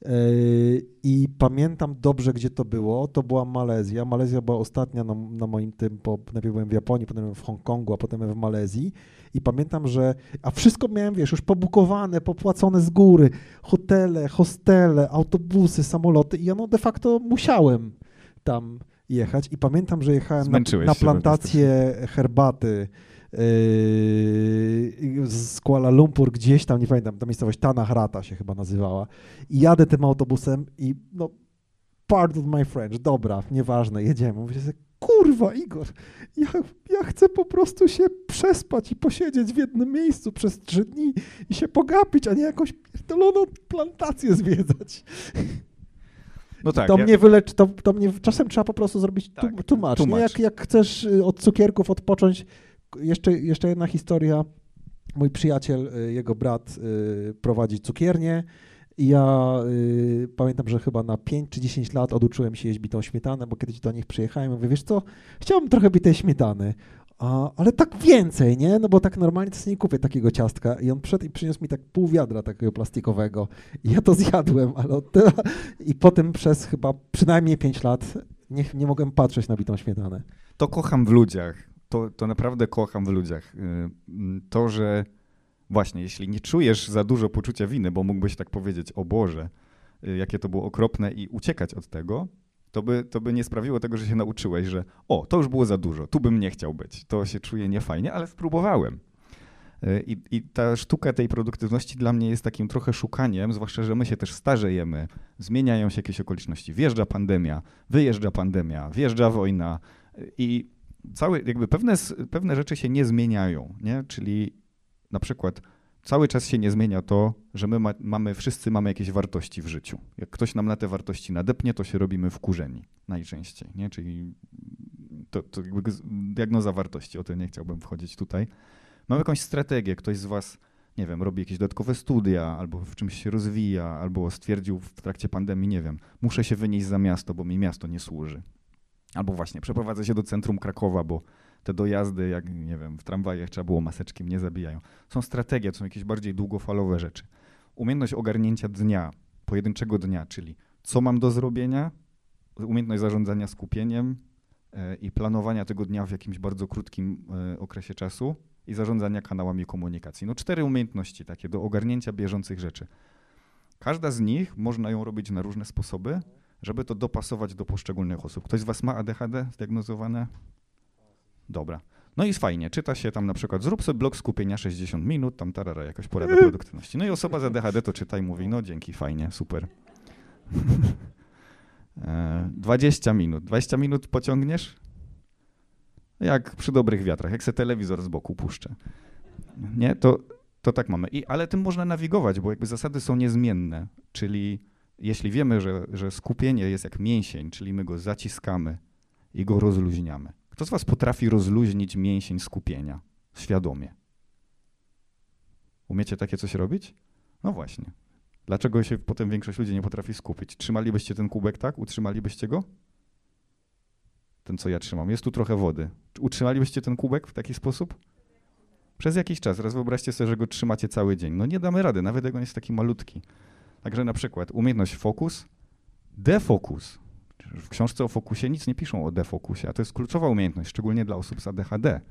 Yy, I pamiętam dobrze, gdzie to było. To była Malezja. Malezja była ostatnia na, na moim tym, bo najpierw byłem w Japonii, potem w Hongkongu, a potem w Malezji. I pamiętam, że. A wszystko miałem, wiesz, już pobukowane, popłacone z góry. Hotele, hostele, autobusy, samoloty. I ja no de facto musiałem tam jechać i pamiętam, że jechałem na, na plantację herbaty yy, z Kuala Lumpur gdzieś tam, nie pamiętam, ta miejscowość Tanahrata się chyba nazywała i jadę tym autobusem i no part of my French, dobra, nieważne, jedziemy. Mówię sobie, kurwa Igor, ja, ja chcę po prostu się przespać i posiedzieć w jednym miejscu przez trzy dni i się pogapić, a nie jakąś pierdoloną plantację zwiedzać. No tak, to, ja... mnie wyleczy, to, to mnie czasem trzeba po prostu zrobić tak, tłumacz. tłumacz. Jak, jak chcesz y, od cukierków odpocząć, jeszcze, jeszcze jedna historia. Mój przyjaciel, y, jego brat y, prowadzi cukiernię i ja y, pamiętam, że chyba na 5 czy 10 lat oduczyłem się jeść bitą śmietanę, bo kiedyś do nich przyjechałem i mówię, wiesz co, chciałbym trochę bitej śmietany. A, ale tak więcej, nie? No bo tak normalnie to nie kupię takiego ciastka. I on przyszedł i przyniósł mi tak pół wiadra takiego plastikowego. I ja to zjadłem, ale od te... I potem przez chyba przynajmniej 5 lat nie, nie mogłem patrzeć na bitą śmietanę. To kocham w ludziach. To, to naprawdę kocham w ludziach. Y, to, że właśnie, jeśli nie czujesz za dużo poczucia winy, bo mógłbyś tak powiedzieć, o Boże, y, jakie to było okropne i uciekać od tego, to by, to by nie sprawiło tego, że się nauczyłeś, że o, to już było za dużo, tu bym nie chciał być, to się czuję niefajnie, ale spróbowałem. Y, I, I, ta sztuka tej produktywności dla mnie jest takim trochę szukaniem, zwłaszcza, że my się też starzejemy, zmieniają się jakieś okoliczności. Wjeżdża pandemia, wyjeżdża pandemia, wjeżdża wojna y, i całe, jakby pewne, pewne rzeczy się nie zmieniają, nie? Czyli na przykład cały czas się nie zmienia to, że my ma, mamy, wszyscy mamy jakieś wartości w życiu. Jak ktoś nam na te wartości nadepnie, to się robimy wkurzeni najczęściej, nie? Czyli to, to jakby diagnoza wartości, o to nie chciałbym wchodzić tutaj. Mamy jakąś strategię, ktoś z was, nie wiem, robi jakieś dodatkowe studia, albo w czymś się rozwija, albo stwierdził w trakcie pandemii, nie wiem, muszę się wynieść za miasto, bo mi miasto nie służy. Albo właśnie przeprowadzę się do centrum Krakowa, bo te dojazdy, jak nie wiem, w tramwajach trzeba było maseczki, mnie zabijają. Są strategie, to są jakieś bardziej długofalowe rzeczy. Umiejętność ogarnięcia dnia, pojedynczego dnia, czyli co mam do zrobienia, umiejętność zarządzania skupieniem e, i planowania tego dnia w jakimś bardzo krótkim e, okresie czasu i zarządzania kanałami komunikacji. No cztery umiejętności takie do ogarnięcia bieżących rzeczy. Każda z nich można ją robić na różne sposoby, żeby to dopasować do poszczególnych osób. Ktoś z Was ma ADHD zdiagnozowane? Dobra. No i jest fajnie, czyta się tam na przykład, zrób sobie blok skupienia 60 minut, tam tarara, jakaś porada produktywności. No i osoba z ADHD to czyta i mówi, no dzięki, fajnie, super. 20 minut. 20 minut pociągniesz? Jak przy dobrych wiatrach, jak se telewizor z boku puszczę. Nie, to, to tak mamy. I, ale tym można nawigować, bo jakby zasady są niezmienne, czyli jeśli wiemy, że, że skupienie jest jak mięsień, czyli my go zaciskamy i go rozluźniamy. Kto z was potrafi rozluźnić mięsień skupienia świadomie? Umiecie takie coś robić? No właśnie. Dlaczego się potem większość ludzi nie potrafi skupić? Trzymalibyście ten kubek tak? Utrzymalibyście go? Ten, co ja trzymam. Jest tu trochę wody. Utrzymalibyście ten kubek w taki sposób? Przez jakiś czas. Raz wyobraźcie sobie, że go trzymacie cały dzień. No nie damy rady, nawet jak on jest taki malutki. Także na przykład umiejętność fokus, defokus. W książce o fokusie nic nie piszą o defokusie, a to jest kluczowa umiejętność, szczególnie dla osób z ADHD.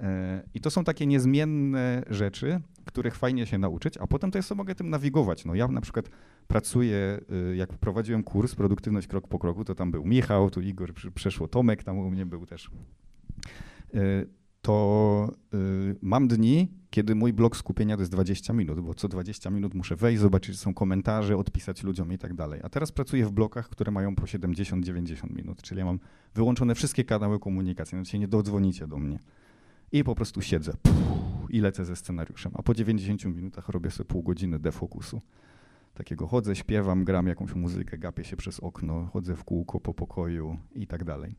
E, I to są takie niezmienne rzeczy, których fajnie się nauczyć, a potem to ja sobie mogę tym nawigować. No ja na przykład pracuję, y, jak prowadziłem kurs Produktywność krok po kroku, to tam był Michał, tu Igor przeszło, Tomek tam u mnie był też. To y, mam dni, kiedy mój blok skupienia to jest 20 minut, bo co 20 minut muszę wejść, zobaczyć, są komentarze, odpisać ludziom i tak dalej. A teraz pracuję w blokach, które mają po 70-90 minut, czyli ja mam wyłączone wszystkie kanały komunikacji, się nie dodzwonicie do mnie. I po prostu siedzę puf, i lecę ze scenariuszem. A po 90 minutach robię sobie pół godziny defokusu. Takiego chodzę, śpiewam, gram jakąś muzykę, gapię się przez okno, chodzę w kółko po pokoju i tak dalej.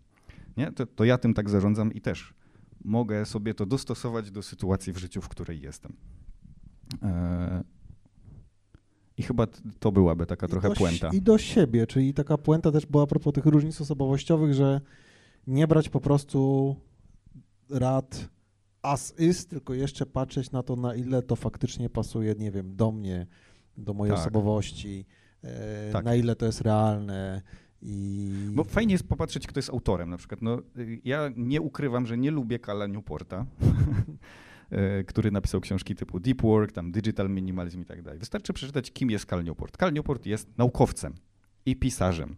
Nie? To, to ja tym tak zarządzam i też mogę sobie to dostosować do sytuacji w życiu, w której jestem. E, I chyba to byłaby taka I trochę do, puenta. I do siebie, czyli taka puenta też była a propos tych różnic osobowościowych, że nie brać po prostu rad as is, tylko jeszcze patrzeć na to, na ile to faktycznie pasuje, nie wiem, do mnie, do mojej Tak. osobowości, e, Tak. na ile to jest realne i... Bo fajnie jest popatrzeć, kto jest autorem. Na przykład, no, y, ja nie ukrywam, że nie lubię Kala Newporta, e, który napisał książki typu Deep Work, tam Digital Minimalism i tak dalej. Wystarczy przeczytać, kim jest Cal Newport. Cal Newport jest naukowcem i pisarzem,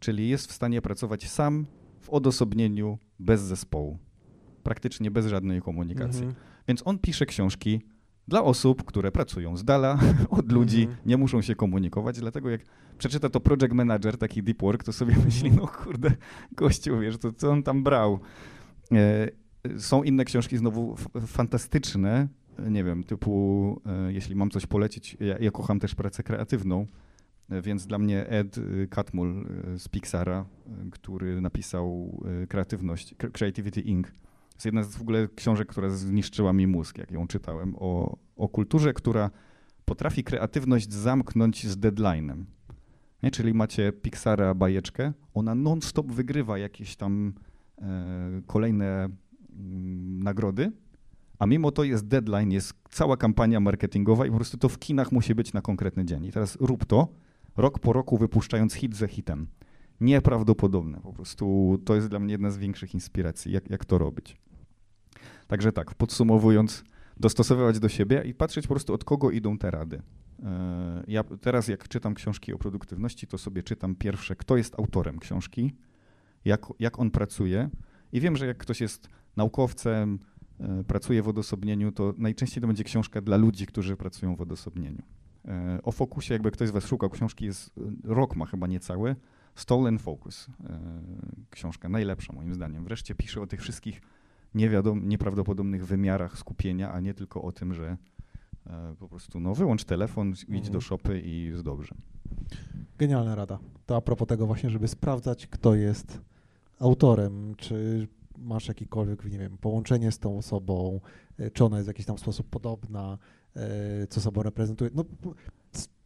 czyli jest w stanie pracować sam w odosobnieniu, bez zespołu, praktycznie bez żadnej komunikacji. Mhm. Więc on pisze książki dla osób, które pracują z dala od ludzi, Mhm. nie muszą się komunikować, dlatego jak przeczyta to project manager, taki deep work, to sobie myśli, no kurde, gościu, wiesz, to co on tam brał. E, są inne książki znowu fantastyczne, nie wiem, typu, e, jeśli mam coś polecić, ja, ja kocham też pracę kreatywną, e, więc dla mnie Ed Catmull z Pixara, który napisał Kreatywność, Cre- Creativity Inc., jest jedna z w ogóle książek, która zniszczyła mi mózg, jak ją czytałem, o, o kulturze, która potrafi kreatywność zamknąć z deadline'em. Nie? Czyli macie Pixara bajeczkę, ona non-stop wygrywa jakieś tam e, kolejne mm, nagrody, a mimo to jest deadline, jest cała kampania marketingowa i po prostu to w kinach musi być na konkretny dzień. I teraz rób to, rok po roku wypuszczając hit za hitem. Nieprawdopodobne. Po prostu to jest dla mnie jedna z większych inspiracji, jak, jak to robić. Także tak, podsumowując, dostosowywać do siebie i patrzeć po prostu od kogo idą te rady. E, Ja teraz jak czytam książki o produktywności, to sobie czytam pierwsze, kto jest autorem książki, jak, jak on pracuje i wiem, że jak ktoś jest naukowcem, e, pracuje w odosobnieniu, to najczęściej to będzie książka dla ludzi, którzy pracują w odosobnieniu. E, O fokusie, jakby ktoś z was szukał książki, jest rok ma chyba niecały, Stolen Focus, książka najlepsza moim zdaniem. Wreszcie pisze o tych wszystkich niewiadom, nieprawdopodobnych wymiarach skupienia, a nie tylko o tym, że E, po prostu no, wyłącz telefon, idź Mhm. do shopy i jest dobrze. Genialna rada. To a propos tego właśnie, żeby sprawdzać, kto jest autorem, czy masz jakiekolwiek, nie wiem, połączenie z tą osobą, e, czy ona jest w jakiś tam sposób podobna, e, co sobą reprezentuje. No,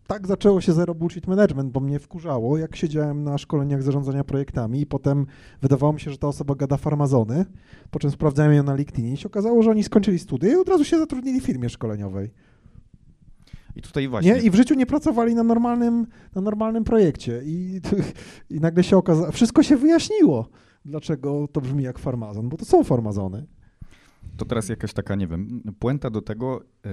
tak zaczęło się Zero Bullshit Management, bo mnie wkurzało, jak siedziałem na szkoleniach zarządzania projektami i potem wydawało mi się, że ta osoba gada farmazony, po czym sprawdzałem ją na LinkedIn i się okazało, że oni skończyli studia i od razu się zatrudnili w firmie szkoleniowej. I tutaj właśnie. Nie? I w życiu nie pracowali na normalnym, na normalnym projekcie. I, I nagle się okazało, wszystko się wyjaśniło, dlaczego to brzmi jak farmazon, bo to są farmazony. To teraz jakaś taka, nie wiem, puenta do tego e,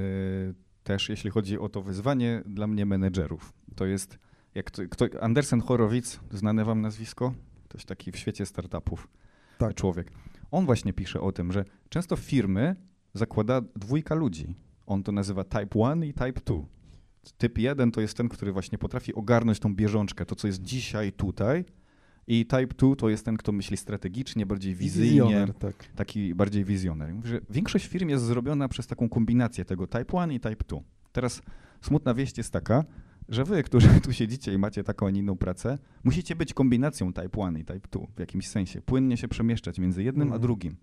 też, jeśli chodzi o to wyzwanie dla mnie menedżerów. To jest, jak to, kto, Andersen Horowitz, znane wam nazwisko? Ktoś taki w świecie startupów Tak. człowiek. On właśnie pisze o tym, że często firmy zakłada dwójka ludzi. On to nazywa type 1 i type 2. Typ 1 to jest ten, który właśnie potrafi ogarnąć tą bieżączkę, to co jest dzisiaj, tutaj. I type 2 to jest ten, kto myśli strategicznie, bardziej wizyjnie, Wizjoner, tak. taki bardziej wizjoner. Mówi, że większość firm jest zrobiona przez taką kombinację tego type 1 i type 2. Teraz smutna wieść jest taka, że wy, którzy tu siedzicie i macie taką, a nie inną pracę, musicie być kombinacją type 1 i type 2 w jakimś sensie. Płynnie się przemieszczać między jednym a Mhm. drugim.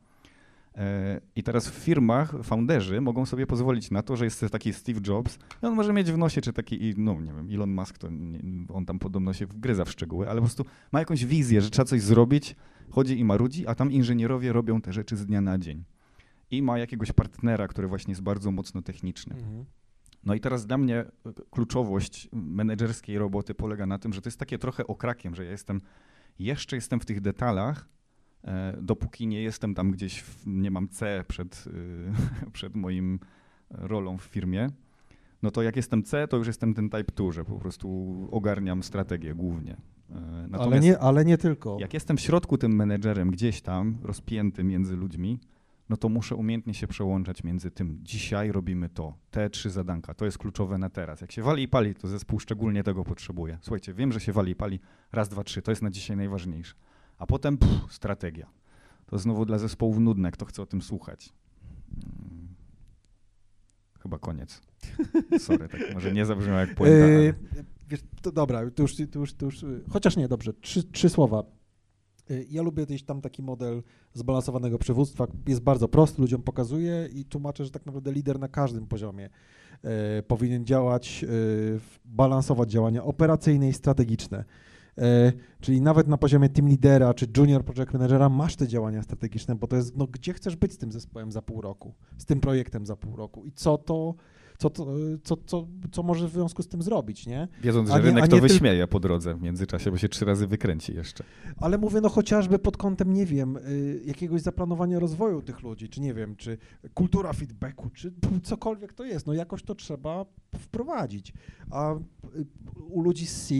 E, I teraz w firmach founderzy mogą sobie pozwolić na to, że jest taki Steve Jobs i on może mieć w nosie, czy taki, no nie wiem, Elon Musk, to nie, on tam podobno się wgryza w szczegóły, ale po prostu ma jakąś wizję, że trzeba coś zrobić, chodzi i marudzi, a tam inżynierowie robią te rzeczy z dnia na dzień. I ma jakiegoś partnera, który właśnie jest bardzo mocno techniczny. Mhm. No i teraz dla mnie e, kluczowość menedżerskiej roboty polega na tym, że to jest takie trochę okrakiem, że ja jestem, jeszcze jestem w tych detalach, dopóki nie jestem tam gdzieś, w, nie mam C przed, y, przed moim rolą w firmie, no to jak jestem C, to już jestem ten type 2, że po prostu ogarniam strategię głównie. E, Ale, nie, ale nie tylko. jak jestem w środku tym menedżerem gdzieś tam, rozpięty między ludźmi, no to muszę umiejętnie się przełączać między tym, dzisiaj robimy to, te trzy zadanka, to jest kluczowe na teraz. Jak się wali i pali, to zespół szczególnie tego potrzebuje. Słuchajcie, wiem, że się wali i pali, raz, dwa, trzy, to jest na dzisiaj najważniejsze. A potem pff, strategia. To znowu dla zespołów nudne, kto chce o tym słuchać. Mm. Chyba koniec. Sorry, tak może nie zabrzmiało jak puenta, ale... Yy, wiesz, to dobra, to już, to już, to już, chociaż nie, dobrze, trzy, trzy słowa. Yy, Ja lubię gdzieś tam taki model zbalansowanego przywództwa. Jest bardzo prosty, ludziom pokazuje i tłumaczę, że tak naprawdę lider na każdym poziomie yy, powinien działać, balansować działania operacyjne i strategiczne. Yy, Czyli nawet na poziomie team lidera czy junior project managera masz te działania strategiczne, bo to jest, no gdzie chcesz być z tym zespołem za pół roku, z tym projektem za pół roku i co to, co, to, co, co, co może w związku z tym zrobić, nie? Wiedząc, że nie- rynek to tyl- wyśmieje po drodze w międzyczasie, bo się trzy razy wykręci jeszcze. Ale mówię no chociażby pod kątem, nie wiem, y, jakiegoś zaplanowania rozwoju tych ludzi, czy nie wiem, czy kultura feedbacku, czy cokolwiek to jest, no jakoś to trzeba wprowadzić. A y, u ludzi z C,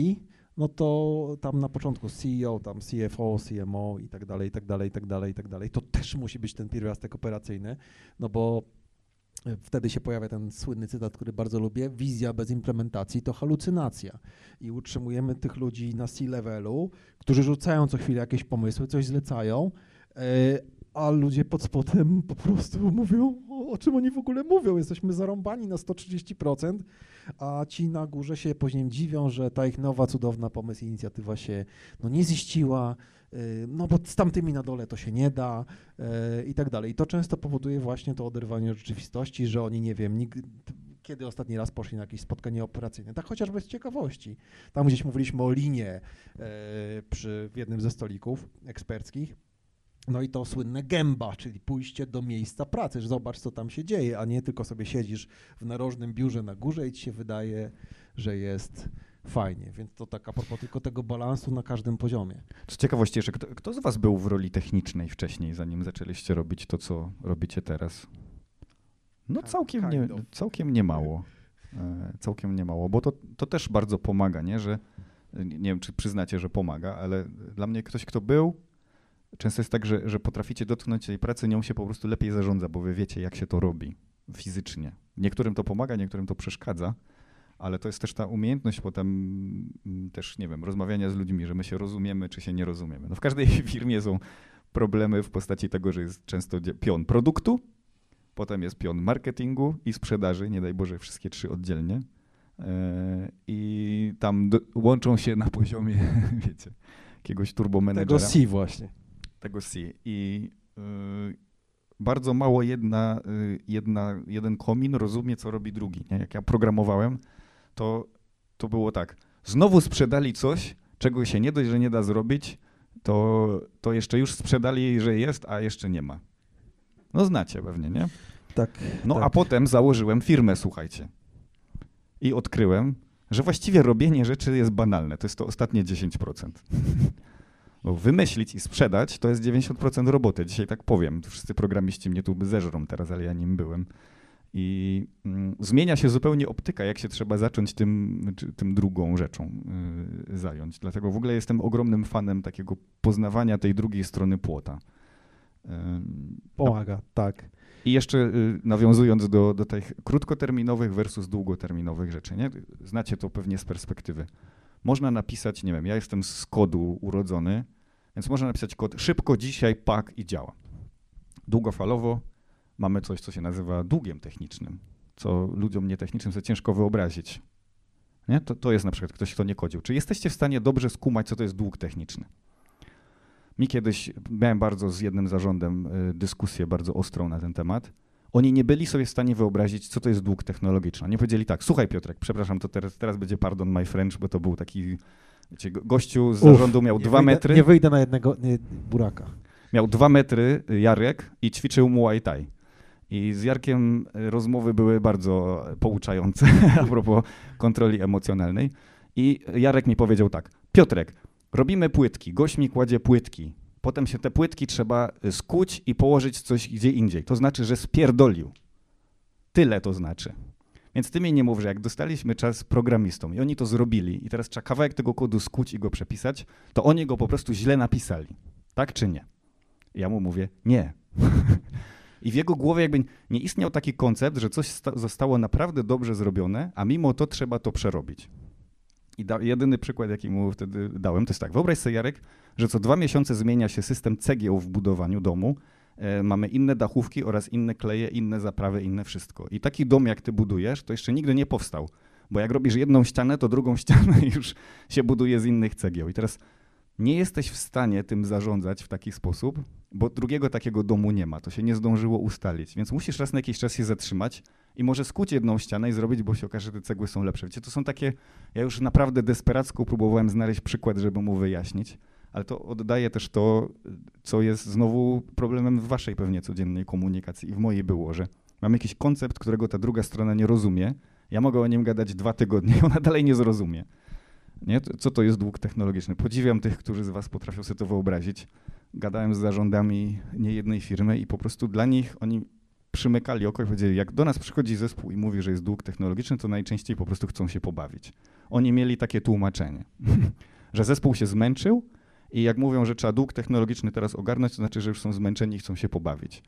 no to tam na początku CEO, tam CFO, CMO i tak dalej, i tak dalej, i tak dalej, i tak dalej, to też musi być ten pierwiastek operacyjny, no bo y, wtedy się pojawia ten słynny cytat, który bardzo lubię, wizja bez implementacji to halucynacja. I utrzymujemy tych ludzi na C-levelu, którzy rzucają co chwilę jakieś pomysły, coś zlecają, e, a ludzie pod spodem po prostu mówią, o, czym oni w ogóle mówią. Jesteśmy zarąbani na 130%, a ci na górze się później dziwią, że ta ich nowa, cudowna pomysł, inicjatywa się no, nie ziściła, e, no bo z tamtymi na dole to się nie da e, i tak dalej. I to często powoduje właśnie to oderwanie od rzeczywistości, że oni, nie wiem, nig- kiedy ostatni raz poszli na jakieś spotkanie operacyjne, tak chociażby z ciekawości. Tam gdzieś mówiliśmy o linie e, przy w jednym ze stolików eksperckich. No i to słynne gęba, czyli pójście do miejsca pracy, że zobacz, co tam się dzieje, a nie tylko sobie siedzisz w narożnym biurze na górze i ci się wydaje, że jest fajnie. Więc to tak a propos tylko tego balansu na każdym poziomie. Z ciekawości jeszcze, kto, kto z was był w roli technicznej wcześniej, zanim zaczęliście robić to, co robicie teraz? No Kind- całkiem, nie, całkiem nie mało. E, Całkiem nie mało, bo to, to też bardzo pomaga, nie? Że nie nie wiem, czy przyznacie, że pomaga, ale dla mnie ktoś, kto był, często jest tak, że, że potraficie dotknąć tej pracy, nią się po prostu lepiej zarządza, bo wy wiecie, jak się to robi fizycznie. Niektórym to pomaga, niektórym to przeszkadza, ale to jest też ta umiejętność potem mm, też, nie wiem, rozmawiania z ludźmi, że my się rozumiemy, czy się nie rozumiemy. No w każdej firmie są problemy w postaci tego, że jest często pion produktu, potem jest pion marketingu i sprzedaży, nie daj Boże wszystkie trzy oddzielnie. E, I tam łączą się na poziomie, wiecie, jakiegoś turbomenedżera. Tego C właśnie. Tego C. I y, bardzo mało jedna, y, jedna, jeden komin rozumie, co robi drugi. Nie? Jak ja programowałem, to, to było tak. Znowu sprzedali coś, czego się nie dość, że nie da zrobić, to, to jeszcze już sprzedali, że jest, a jeszcze nie ma. No znacie pewnie, nie? Tak. No tak. a potem założyłem firmę, słuchajcie. I odkryłem, że właściwie robienie rzeczy jest banalne. To jest to ostatnie 10%. Bo wymyślić i sprzedać to jest 90% roboty. Dzisiaj tak powiem. Wszyscy programiści mnie tu zeżrą teraz, ale ja nim byłem. I mm, zmienia się zupełnie optyka, jak się trzeba zacząć tym, tym drugą rzeczą y, zająć. Dlatego w ogóle jestem ogromnym fanem takiego poznawania tej drugiej strony płota. Ym, Pomaga, tak. i jeszcze y, nawiązując do, do tych krótkoterminowych versus długoterminowych rzeczy, nie? Znacie to pewnie z perspektywy. Można napisać, nie wiem, ja jestem z kodu urodzony, więc można napisać kod szybko dzisiaj, pak i działa. Długofalowo mamy coś, co się nazywa długiem technicznym, co ludziom nietechnicznym sobie ciężko wyobrazić. Nie? To, to jest na przykład ktoś, kto nie kodził. Czy jesteście w stanie dobrze skumać, co to jest dług techniczny? Mi kiedyś miałem bardzo z jednym zarządem y, dyskusję bardzo ostrą na ten temat. Oni nie byli sobie w stanie wyobrazić, co to jest dług technologiczny. Oni powiedzieli tak, słuchaj Piotrek, przepraszam, to teraz, teraz będzie pardon my French, bo to był taki, wiecie, go- gościu z Uf, zarządu miał Nie dwa wyjdę, metry, Nie wyjdę na jednego nie, buraka. miał dwa metry y, Jarek i ćwiczył Muay Thai. I z Jarkiem y, rozmowy były bardzo pouczające a propos kontroli emocjonalnej. I Jarek mi powiedział tak, Piotrek, robimy płytki, gość mi kładzie płytki, potem się te płytki trzeba y, skuć i położyć coś gdzie indziej. To znaczy, że spierdolił. Tyle to znaczy. Więc ty mi nie mów, że jak dostaliśmy czas programistom i oni to zrobili i teraz trzeba kawałek tego kodu skuć i go przepisać, to oni go po prostu źle napisali. Tak czy nie? Ja mu mówię, nie. I w jego głowie jakby nie istniał taki koncept, że coś sta- zostało naprawdę dobrze zrobione, a mimo to trzeba to przerobić. I jedyny przykład, jaki mu wtedy dałem, to jest tak, wyobraź sobie Jarek, że co dwa miesiące zmienia się system cegieł w budowaniu domu, e, mamy inne dachówki oraz inne kleje, inne zaprawy, inne wszystko. I taki dom, jak ty budujesz, to jeszcze nigdy nie powstał. Bo jak robisz jedną ścianę, to drugą ścianę już się buduje z innych cegieł. I teraz nie jesteś w stanie tym zarządzać w taki sposób, bo drugiego takiego domu nie ma. To się nie zdążyło ustalić. Więc musisz raz na jakiś czas się zatrzymać i może skuć jedną ścianę i zrobić, bo się okaże, że te cegły są lepsze. Wiecie, to są takie. Ja już naprawdę desperacko próbowałem znaleźć przykład, żeby mu wyjaśnić, ale to oddaje też to, co jest znowu problemem w waszej pewnie codziennej komunikacji i w mojej było, że mam jakiś koncept, którego ta druga strona nie rozumie. Ja mogę o nim gadać dwa tygodnie, i ona dalej nie zrozumie. Nie? Co to jest dług technologiczny? Podziwiam tych, którzy z was potrafią sobie to wyobrazić. Gadałem z zarządami niejednej firmy i po prostu dla nich oni przymykali oko i powiedzieli, jak do nas przychodzi zespół i mówi, że jest dług technologiczny, to najczęściej po prostu chcą się pobawić. Oni mieli takie tłumaczenie, że zespół się zmęczył i jak mówią, że trzeba dług technologiczny teraz ogarnąć, to znaczy, że już są zmęczeni i chcą się pobawić.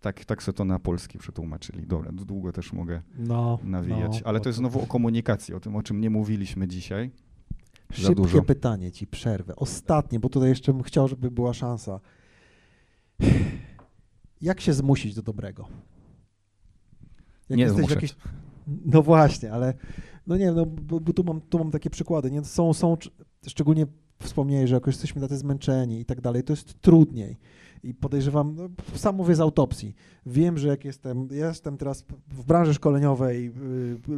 Tak, tak sobie to na polski przetłumaczyli. Dobra, długo też mogę No, nawijać, no, ale to jest znowu o komunikacji, o tym, o czym nie mówiliśmy dzisiaj. Za Szybkie dużo. pytanie ci, przerwę. Ostatnie, bo tutaj jeszcze bym chciał, żeby była szansa. Jak się zmusić do dobrego? Jak Nie jesteś w zmuszać. jakiejś- No właśnie, ale no nie, no bo, bo tu, mam, tu mam takie przykłady. Nie? Są, są, cz- szczególnie wspomniałeś, że jakoś jesteśmy tacy zmęczeni i tak dalej, to jest trudniej. I podejrzewam, no, sam mówię z autopsji. Wiem, że jak jestem, jestem teraz w branży szkoleniowej,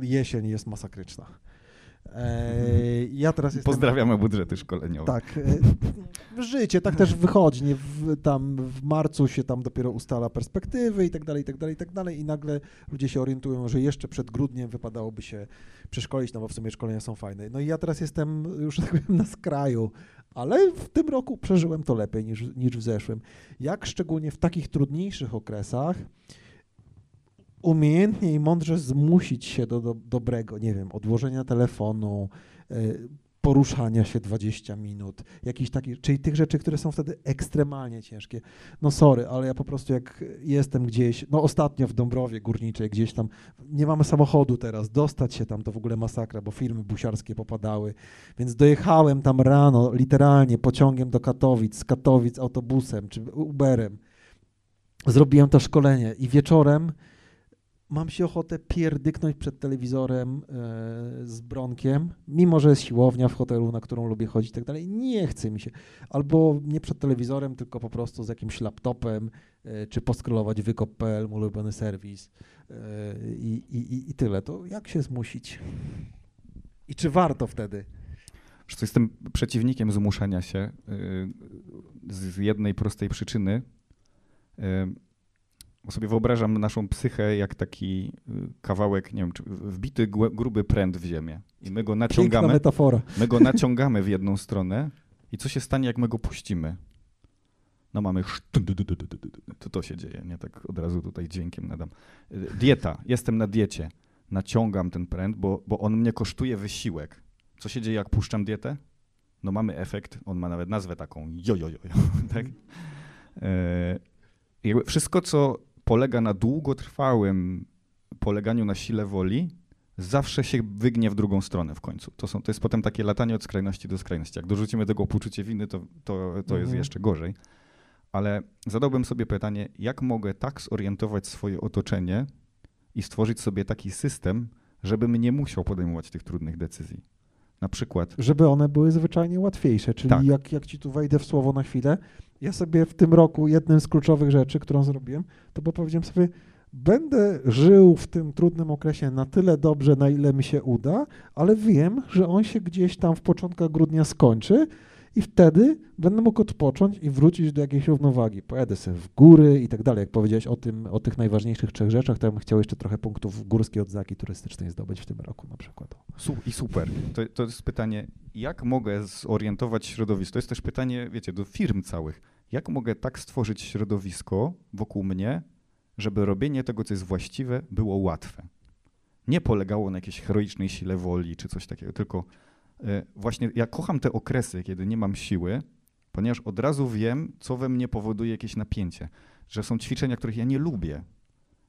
y, jesień jest masakryczna. E, ja teraz jestem... Pozdrawiamy budżety szkoleniowe. Tak, e, życie tak też wychodzi, nie? W, tam w marcu się tam dopiero ustala perspektywy i tak dalej, i tak dalej, i tak dalej i nagle ludzie się orientują, że jeszcze przed grudniem wypadałoby się przeszkolić, no bo w sumie szkolenia są fajne. No i ja teraz jestem już tak powiem na skraju, ale w tym roku przeżyłem to lepiej niż, niż w zeszłym. Jak szczególnie w takich trudniejszych okresach umiejętnie i mądrze zmusić się do, do dobrego, nie wiem, odłożenia telefonu, y, poruszania się 20 minut, jakiś taki, czyli tych rzeczy, które są wtedy ekstremalnie ciężkie. No sorry, ale ja po prostu jak jestem gdzieś, no ostatnio w Dąbrowie Górniczej, gdzieś tam, nie mamy samochodu teraz, dostać się tam to w ogóle masakra, bo firmy busiarskie popadały, więc dojechałem tam rano, literalnie pociągiem do Katowic, z Katowic autobusem czy Uberem. Zrobiłem to szkolenie i wieczorem mam się ochotę pierdyknąć przed telewizorem e, z bronkiem, mimo że jest siłownia w hotelu, na którą lubię chodzić i tak dalej, nie chce mi się. Albo nie przed telewizorem, tylko po prostu z jakimś laptopem, e, czy poskrolować wykop.pl, mój ulubiony serwis e, i, i, tyle. To jak się zmusić? I czy warto wtedy? To jestem przeciwnikiem zmuszania się z jednej prostej przyczyny. Y, bo sobie wyobrażam naszą psychę jak taki y, kawałek, nie wiem, wbity gruby pręt w ziemię. I my go Piękna naciągamy. metafora. My go naciągamy w jedną stronę i co się stanie, jak my go puścimy? No mamy to to się dzieje, nie tak od razu tutaj dźwiękiem nadam. Dieta, jestem na diecie, naciągam ten pręt, bo, bo on mnie kosztuje wysiłek. Co się dzieje, jak puszczam dietę? No mamy efekt, on ma nawet nazwę taką jojojo, jo, jo, tak? E, wszystko, co polega na długotrwałym poleganiu na sile woli, zawsze się wygnie w drugą stronę w końcu. To, są, to jest potem takie latanie od skrajności do skrajności. Jak dorzucimy tego poczucie winy, to, to, to jest Mhm. jeszcze gorzej. Ale zadałbym sobie pytanie, jak mogę tak zorientować swoje otoczenie i stworzyć sobie taki system, żebym nie musiał podejmować tych trudnych decyzji. Na przykład, Żeby one były zwyczajnie łatwiejsze. Czyli Tak. jak, jak ci tu wejdę w słowo na chwilę, ja sobie w tym roku jednym z kluczowych rzeczy, którą zrobiłem, to bo powiedziałem sobie, będę żył w tym trudnym okresie na tyle dobrze, na ile mi się uda, ale wiem, że on się gdzieś tam w początkach grudnia skończy i wtedy będę mógł odpocząć i wrócić do jakiejś równowagi. Pojadę sobie w góry i tak dalej. Jak powiedziałeś o tym, o tych najważniejszych trzech rzeczach, to ja bym chciał jeszcze trochę punktów górskiej odzaki turystycznej zdobyć w tym roku na przykład. I super. To, to jest pytanie, jak mogę zorientować środowisko? To jest też pytanie, wiecie, do firm całych. Jak mogę tak stworzyć środowisko wokół mnie, żeby robienie tego, co jest właściwe, było łatwe? Nie polegało na jakiejś heroicznej sile woli czy coś takiego, tylko właśnie ja kocham te okresy, kiedy nie mam siły, ponieważ od razu wiem, co we mnie powoduje jakieś napięcie. Że są ćwiczenia, których ja nie lubię.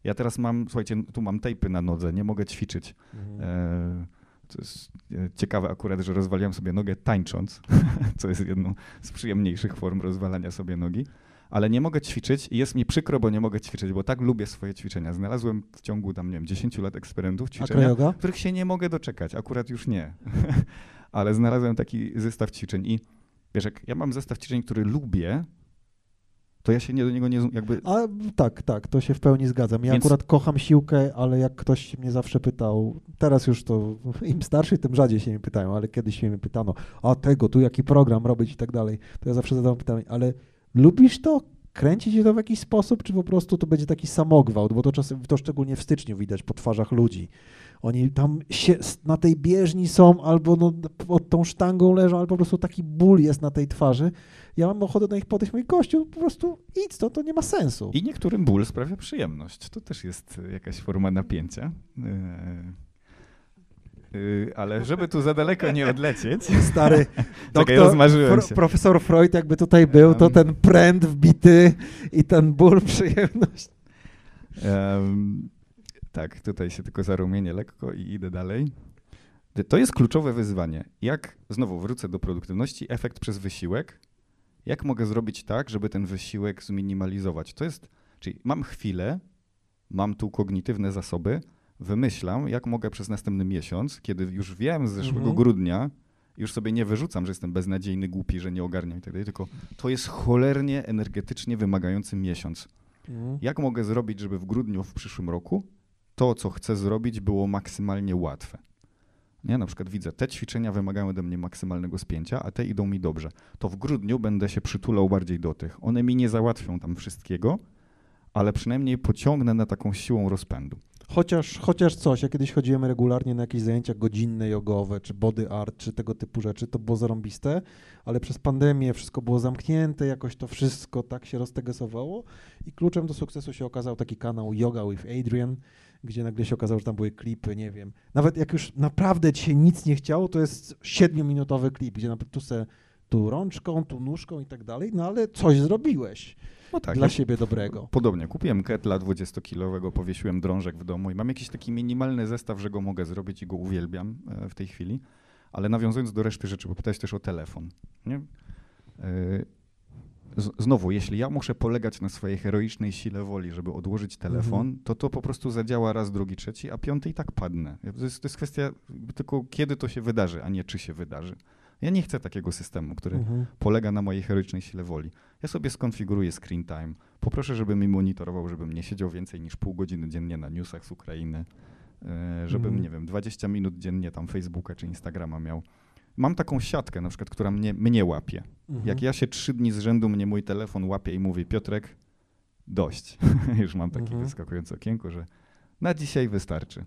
Ja teraz mam, słuchajcie, tu mam tejpy na nodze, nie mogę ćwiczyć. E, To jest e, ciekawe akurat, że rozwaliłem sobie nogę tańcząc, co jest jedną z przyjemniejszych form rozwalania sobie nogi, ale nie mogę ćwiczyć i jest mi przykro, bo nie mogę ćwiczyć, bo tak lubię swoje ćwiczenia. Znalazłem w ciągu tam, nie wiem, 10 lat eksperymentów ćwiczenia, których się nie mogę doczekać, akurat już nie. ale znalazłem taki zestaw ćwiczeń i wiesz, jak ja mam zestaw ćwiczeń, który lubię, to ja się nie do niego nie, jakby A tak, tak, to się w pełni zgadzam. Ja Więc- akurat kocham siłkę, ale jak ktoś mnie zawsze pytał, teraz już to im starszy, tym rzadziej się mnie pytają, ale kiedyś się mnie pytano, a tego, tu jaki program robić i tak dalej, to ja zawsze zadawam pytanie, ale lubisz to? Kręci cię to w jakiś sposób, czy po prostu to będzie taki samogwałt? Bo to czasem, to szczególnie w styczniu widać po twarzach ludzi. Oni tam się, na tej bieżni są, albo no, pod tą sztangą leżą, ale po prostu taki ból jest na tej twarzy. Ja mam ochotę na ich podejść, mówię, gościu, po prostu idź, to, to nie ma sensu. I niektórym ból sprawia przyjemność. To też jest jakaś forma napięcia. Yy, ale żeby tu za daleko nie odlecieć. Stary doktor, się. profesor Freud jakby tutaj był, to Um. ten pręt wbity i ten ból, przyjemność. em, tak, tutaj się tylko zarumienię lekko i idę dalej. To jest kluczowe wyzwanie. Jak, znowu wrócę do produktywności, efekt przez wysiłek. Jak mogę zrobić tak, żeby ten wysiłek zminimalizować? To jest, czyli mam chwilę, mam tu kognitywne zasoby, wymyślam, jak mogę przez następny miesiąc, kiedy już wiem z zeszłego Mhm. grudnia, już sobie nie wyrzucam, że jestem beznadziejny, głupi, że nie ogarniam i tak dalej, tylko to jest cholernie energetycznie wymagający miesiąc. Jak mogę zrobić, żeby w grudniu w przyszłym roku to, co chcę zrobić, było maksymalnie łatwe? Nie, na przykład widzę, te ćwiczenia wymagają ode mnie maksymalnego spięcia, a te idą mi dobrze. To w grudniu będę się przytulał bardziej do tych. One mi nie załatwią tam wszystkiego, ale przynajmniej pociągnę na taką siłą rozpędu. Chociaż, chociaż coś, ja kiedyś chodziłem regularnie na jakieś zajęcia godzinne jogowe, czy body art, czy tego typu rzeczy, to było zarąbiste, ale przez pandemię wszystko było zamknięte, jakoś to wszystko tak się roztegesowało i kluczem do sukcesu się okazał taki kanał Yoga with Adrian, gdzie nagle się okazało, że tam były klipy, nie wiem. Nawet jak już naprawdę ci się nic nie chciało, to jest siedmiominutowy klip, gdzie naprawdę tu se tu rączką, tu nóżką i tak dalej, no ale coś zrobiłeś No tak, dla ja siebie dobrego. Podobnie, kupiłem ketla 20-kilowego, powiesiłem drążek w domu i mam jakiś taki minimalny zestaw, że go mogę zrobić i go uwielbiam e, w tej chwili. Ale nawiązując do reszty rzeczy, bo pytałeś też o telefon. Nie? Znowu, jeśli ja muszę polegać na swojej heroicznej sile woli, żeby odłożyć telefon, Mhm. to to po prostu zadziała raz, drugi, trzeci, a piąty i tak padnę. To jest, to jest kwestia tylko kiedy to się wydarzy, a nie czy się wydarzy. Ja nie chcę takiego systemu, który Mhm. polega na mojej heroicznej sile woli. Ja sobie skonfiguruję screen time, poproszę, żeby mi monitorował, żebym nie siedział więcej niż pół godziny dziennie na newsach z Ukrainy, e, żebym, Mhm. nie wiem, 20 minut dziennie tam Facebooka czy Instagrama miał. Mam taką siatkę na przykład, która mnie, mnie łapie. Mhm. Jak ja się trzy dni z rzędu mnie mój telefon łapie i mówi Piotrek, dość. Już mam takie Mhm. wyskakujące okienko, że na dzisiaj wystarczy.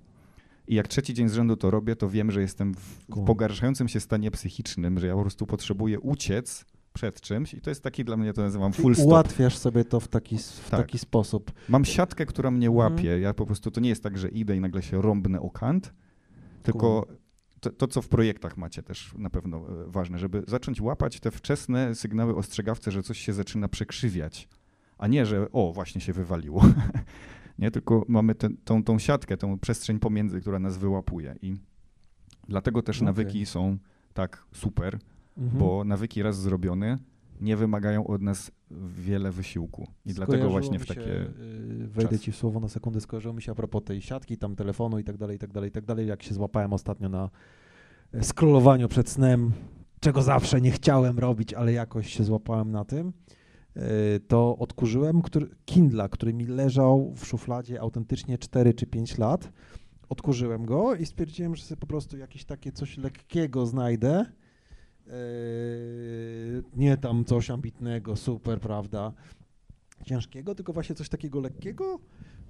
I jak trzeci dzień z rzędu to robię, to wiem, że jestem w, w pogarszającym się stanie psychicznym, że ja po prostu potrzebuję uciec przed czymś i to jest taki dla mnie, to nazywam full stop. ułatwiasz sobie to w taki, w Tak. taki sposób. Mam siatkę, która mnie Mhm. łapie. Ja po prostu, to nie jest tak, że idę i nagle się rąbnę o kant, tylko to, to, co w projektach macie też na pewno e, ważne, żeby zacząć łapać te wczesne sygnały ostrzegawcze, że coś się zaczyna przekrzywiać, a nie, że o, właśnie się wywaliło. nie, tylko mamy tę- tą, tą siatkę, tą przestrzeń pomiędzy, która nas wyłapuje i dlatego też Okej. nawyki są tak super, Mhm. bo nawyki raz zrobione nie wymagają od nas wiele wysiłku i dlatego właśnie w się, takie... y, Wejdę czasy. ci w słowo na sekundę, skojarzyło mi się a propos tej siatki, tam telefonu i tak dalej, i tak dalej, i tak dalej, jak się złapałem ostatnio na e, scrollowaniu przed snem, czego zawsze nie chciałem robić, ale jakoś się złapałem na tym, y, to odkurzyłem który, Kindla, który mi leżał w szufladzie autentycznie 4 czy 5 lat. Odkurzyłem go i stwierdziłem, że sobie po prostu jakieś takie coś lekkiego znajdę. Yy, nie tam coś ambitnego, super, prawda? Ciężkiego, tylko właśnie coś takiego lekkiego,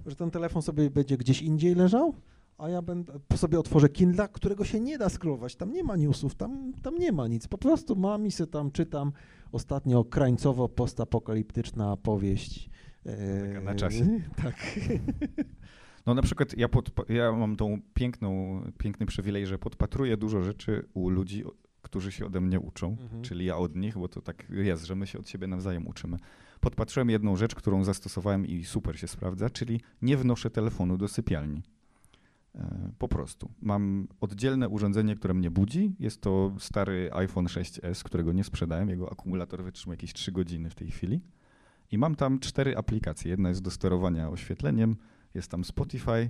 że ten telefon sobie będzie gdzieś indziej leżał, a ja będę sobie otworzę Kindle, którego się nie da scrollować. Tam nie ma newsów, tam, tam nie ma nic. Po prostu mam i se tam czytam ostatnio krańcowo postapokaliptyczna powieść. Taka Yy, na czasie. Tak. No na przykład ja, podpa- ja mam tą piękną, piękny przywilej, że podpatruję dużo rzeczy u ludzi, którzy się ode mnie uczą, Mhm. czyli ja od nich, bo to tak jest, że my się od siebie nawzajem uczymy. Podpatrzyłem jedną rzecz, którą zastosowałem i super się sprawdza, czyli nie wnoszę telefonu do sypialni. E, Po prostu. Mam oddzielne urządzenie, które mnie budzi. Jest to stary iPhone 6s, którego nie sprzedałem. Jego akumulator wytrzymał jakieś 3 godziny w tej chwili. I mam tam cztery aplikacje. Jedna jest do sterowania oświetleniem, jest tam Spotify,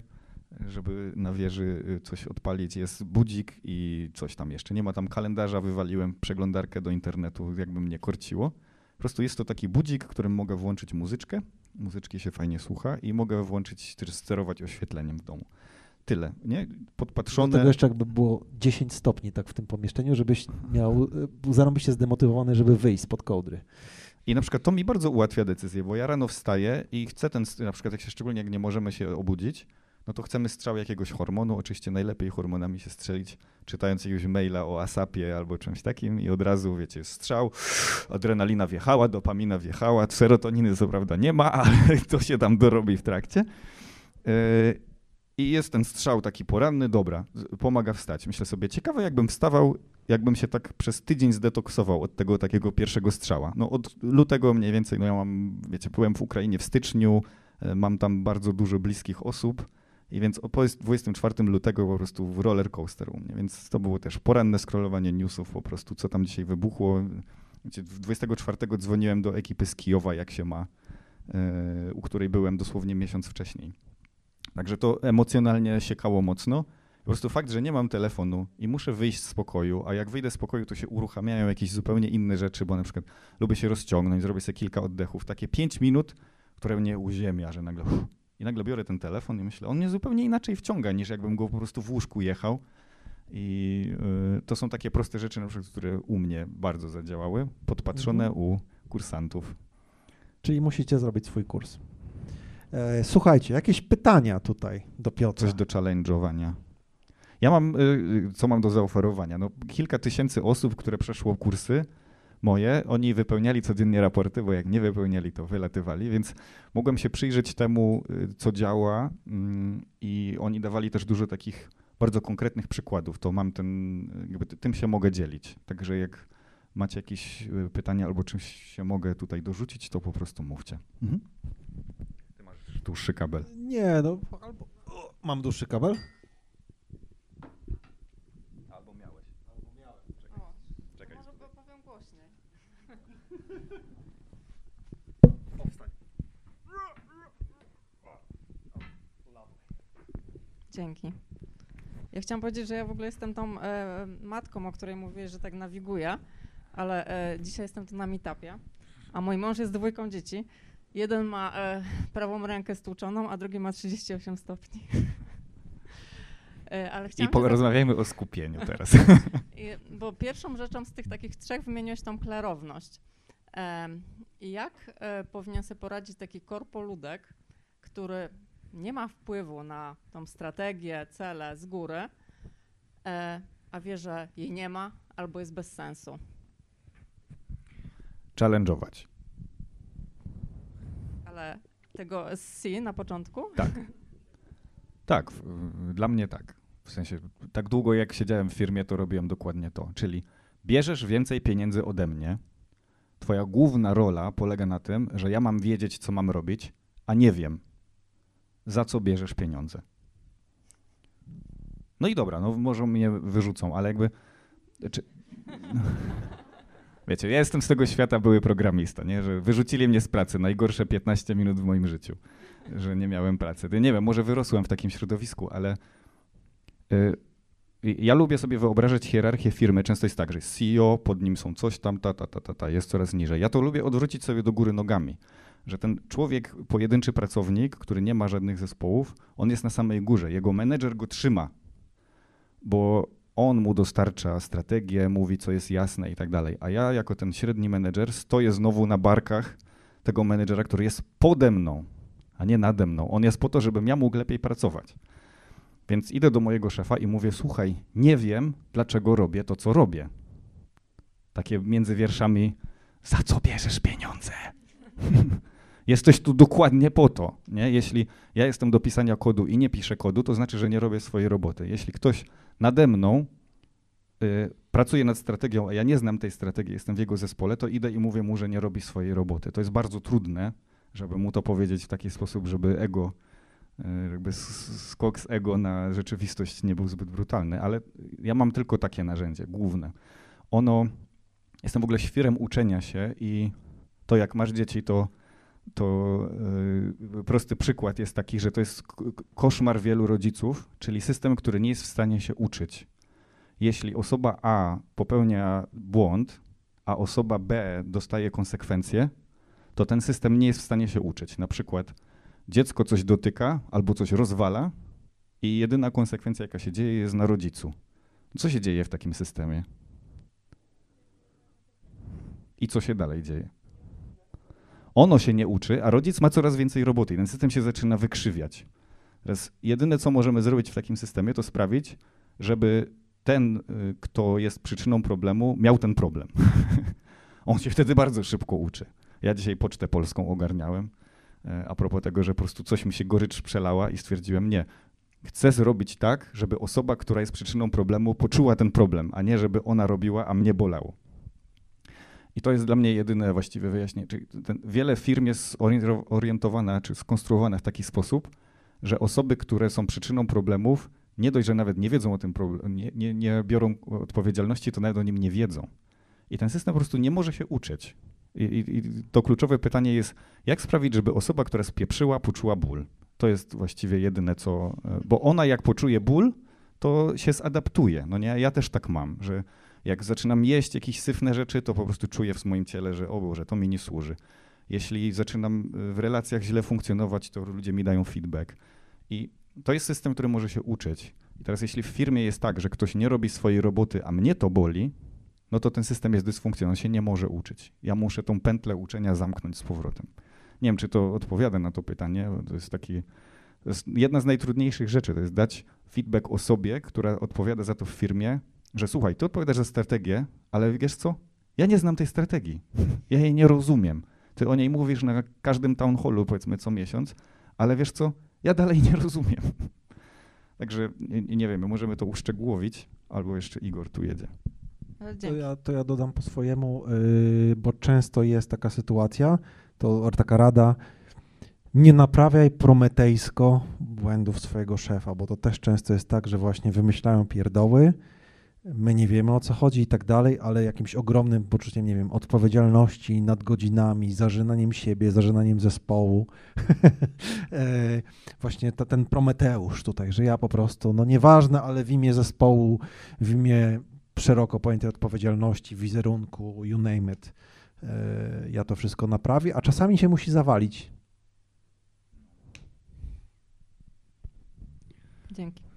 żeby na wieży y, coś odpalić, jest budzik i coś tam jeszcze. Nie ma tam kalendarza, wywaliłem przeglądarkę do internetu, jakby mnie korciło. Po prostu jest to taki budzik, którym mogę włączyć muzyczkę, muzyczki się fajnie słucha i mogę włączyć, też sterować oświetleniem w domu. Tyle, nie? Do Podpatrzone. tego jeszcze jakby było 10 stopni tak w tym pomieszczeniu, żebyś miał, y, zarobić się zdemotywowany, żeby wyjść spod kołdry. I na przykład to mi bardzo ułatwia decyzję, bo ja rano wstaję i chcę ten, na przykład jak się, szczególnie jak nie możemy się obudzić, no to chcemy strzał jakiegoś hormonu, oczywiście najlepiej hormonami się strzelić, czytając jakiegoś maila o asapie albo czymś takim i od razu, wiecie, strzał, adrenalina wjechała, dopamina wjechała, serotoniny co prawda nie ma, ale to się tam dorobi w trakcie. Yy, I jest ten strzał taki poranny, dobra, pomaga wstać. Myślę sobie, ciekawe jakbym wstawał, jakbym się tak przez tydzień zdetoksował od tego takiego pierwszego strzała. No od lutego mniej więcej, no ja mam, wiecie, byłem w Ukrainie w styczniu, e, mam tam bardzo dużo bliskich osób i więc po 24 lutego po prostu w roller coaster u mnie, więc to było też poranne scrollowanie newsów po prostu, co tam dzisiaj wybuchło. Wiecie, w 24 dzwoniłem do ekipy z Kijowa, jak się ma, e, u której byłem dosłownie miesiąc wcześniej. Także to emocjonalnie siekało mocno. Po prostu fakt, że nie mam telefonu i muszę wyjść z pokoju, a jak wyjdę z pokoju, to się uruchamiają jakieś zupełnie inne rzeczy, bo na przykład lubię się rozciągnąć, zrobię sobie kilka oddechów, takie pięć minut, które mnie uziemia, że nagle uff, i nagle biorę ten telefon i myślę, on mnie zupełnie inaczej wciąga, niż jakbym go po prostu w łóżku jechał. I y, to są takie proste rzeczy, na przykład, które u mnie bardzo zadziałały, podpatrzone Mhm. u kursantów. Czyli musicie zrobić swój kurs. E, słuchajcie, jakieś pytania tutaj do Piotra. Coś do challenge'owania. Ja mam, y, y, co mam do zaoferowania? No, kilka tysięcy osób, które przeszło kursy moje, oni wypełniali codziennie raporty, bo jak nie wypełniali, to wylatywali, więc mogłem się przyjrzeć temu, y, co działa mm, i oni dawali też dużo takich bardzo konkretnych przykładów, to mam ten, y, jakby ty- tym się mogę dzielić. Także jak macie jakieś y, pytania albo czymś się mogę tutaj dorzucić, to po prostu mówcie. Mhm. Ty masz dłuższy kabel. Nie, no albo... O, mam dłuższy kabel? Albo miałeś. O, Czekaj. może po- powiem głośniej. Dzięki. Ja chciałam powiedzieć, że ja w ogóle jestem tą e, matką, o której mówię, że tak nawiguję, ale e, dzisiaj jestem tu na meetupie, a mój mąż jest dwójką dzieci. Jeden ma e, prawą rękę stłuczoną, a drugi ma 38 stopni. E, ale I porozmawiajmy o skupieniu teraz. i, bo pierwszą rzeczą z tych takich trzech wymieniłeś tą klarowność. Jak e, powinien sobie poradzić taki korpoludek, który nie ma wpływu na tą strategię, cele z góry, e, a wie, że jej nie ma albo jest bez sensu? Challenge'ować. Ale tego SC na początku? Tak. Tak, dla mnie tak. W sensie, tak długo jak siedziałem w firmie, to robiłem dokładnie to. Czyli bierzesz więcej pieniędzy ode mnie. Twoja główna rola polega na tym, że ja mam wiedzieć, co mam robić, a nie wiem, za co bierzesz pieniądze. No i dobra, no może mnie wyrzucą, ale jakby. Czy, wiecie, ja jestem z tego świata były programista, nie? że wyrzucili mnie z pracy, najgorsze 15 minut w moim życiu że nie miałem pracy. Nie wiem, może wyrosłem w takim środowisku, ale y, ja lubię sobie wyobrażać hierarchię firmy. Często jest tak, że CEO, pod nim są coś tam, ta, ta, ta, ta, ta, jest coraz niżej. Ja to lubię odwrócić sobie do góry nogami, że ten człowiek, pojedynczy pracownik, który nie ma żadnych zespołów, on jest na samej górze. Jego menedżer go trzyma, bo on mu dostarcza strategię, mówi, co jest jasne i tak dalej. A ja, jako ten średni menedżer, stoję znowu na barkach tego menedżera, który jest pode mną, a nie nade mną. On jest po to, żebym ja mógł lepiej pracować. Więc idę do mojego szefa i mówię: Słuchaj, nie wiem, dlaczego robię to, co robię. Takie między wierszami: Za co bierzesz pieniądze? Jesteś tu dokładnie po to. Nie? Jeśli ja jestem do pisania kodu i nie piszę kodu, to znaczy, że nie robię swojej roboty. Jeśli ktoś nade mną y, pracuje nad strategią, a ja nie znam tej strategii, jestem w jego zespole, to idę i mówię mu, że nie robi swojej roboty. To jest bardzo trudne, żeby mu to powiedzieć w taki sposób, żeby ego, e, jakby skok z ego na rzeczywistość nie był zbyt brutalny, ale ja mam tylko takie narzędzie główne. Ono, jestem w ogóle świrem uczenia się i to jak masz dzieci, to, to yy, prosty przykład jest taki, że to jest koszmar wielu rodziców, czyli system, który nie jest w stanie się uczyć. Jeśli osoba A popełnia błąd, a osoba B dostaje konsekwencje, to ten system nie jest w stanie się uczyć. Na przykład dziecko coś dotyka albo coś rozwala i jedyna konsekwencja, jaka się dzieje, jest na rodzicu. Co się dzieje w takim systemie? I co się dalej dzieje? Ono się nie uczy, a rodzic ma coraz więcej roboty i ten system się zaczyna wykrzywiać. Teraz jedyne, co możemy zrobić w takim systemie, to sprawić, żeby ten, y, kto jest przyczyną problemu, miał ten problem. On się wtedy bardzo szybko uczy. Ja dzisiaj Pocztę Polską ogarniałem, e, a propos tego, że po prostu coś mi się gorycz przelała i stwierdziłem, nie, chcę zrobić tak, żeby osoba, która jest przyczyną problemu, poczuła ten problem, a nie żeby ona robiła, a mnie bolało. I to jest dla mnie jedyne właściwe wyjaśnienie. Czyli ten, wiele firm jest oriento- orientowana czy skonstruowana w taki sposób, że osoby, które są przyczyną problemów, nie dość, że nawet nie wiedzą o tym problemie, nie, nie, nie biorą odpowiedzialności, to nawet o nim nie wiedzą. I ten system po prostu nie może się uczyć. I, i, I to kluczowe pytanie jest, jak sprawić, żeby osoba, która spieprzyła, poczuła ból? To jest właściwie jedyne, co. e, Bo ona, jak poczuje ból, to się zadaptuje. No nie, ja też tak mam, że jak zaczynam jeść jakieś syfne rzeczy, to po prostu czuję w moim ciele, że o Boże, to mi nie służy. Jeśli zaczynam e, w relacjach źle funkcjonować, to ludzie mi dają feedback. I to jest system, który może się uczyć. I teraz, jeśli w firmie jest tak, że ktoś nie robi swojej roboty, a mnie to boli, no to ten system jest dysfunkcjonalny, on się nie może uczyć. Ja muszę tą pętlę uczenia zamknąć z powrotem. Nie wiem, czy to odpowiada na to pytanie, to jest taki, to jest jedna z najtrudniejszych rzeczy, to jest dać feedback osobie, która odpowiada za to w firmie, że słuchaj, ty odpowiadasz za strategię, ale wiesz co, ja nie znam tej strategii, ja jej nie rozumiem. Ty o niej mówisz na każdym town hallu, powiedzmy, co miesiąc, ale wiesz co, ja dalej nie rozumiem. Także nie, nie wiem, możemy to uszczegółowić, albo jeszcze Igor tu jedzie. To ja, to ja dodam po swojemu, yy, bo często jest taka sytuacja, to taka rada, nie naprawiaj prometejsko błędów swojego szefa, bo to też często jest tak, że właśnie wymyślają pierdoły, my nie wiemy o co chodzi i tak dalej, ale jakimś ogromnym poczuciem, nie wiem, odpowiedzialności nad godzinami, zażynaniem siebie, zażynaniem zespołu, e, właśnie ta, ten Prometeusz tutaj, że ja po prostu, no nieważne, ale w imię zespołu, w imię szeroko pojętej odpowiedzialności, wizerunku, you name it, e, ja to wszystko naprawię, a czasami się musi zawalić. Dzięki.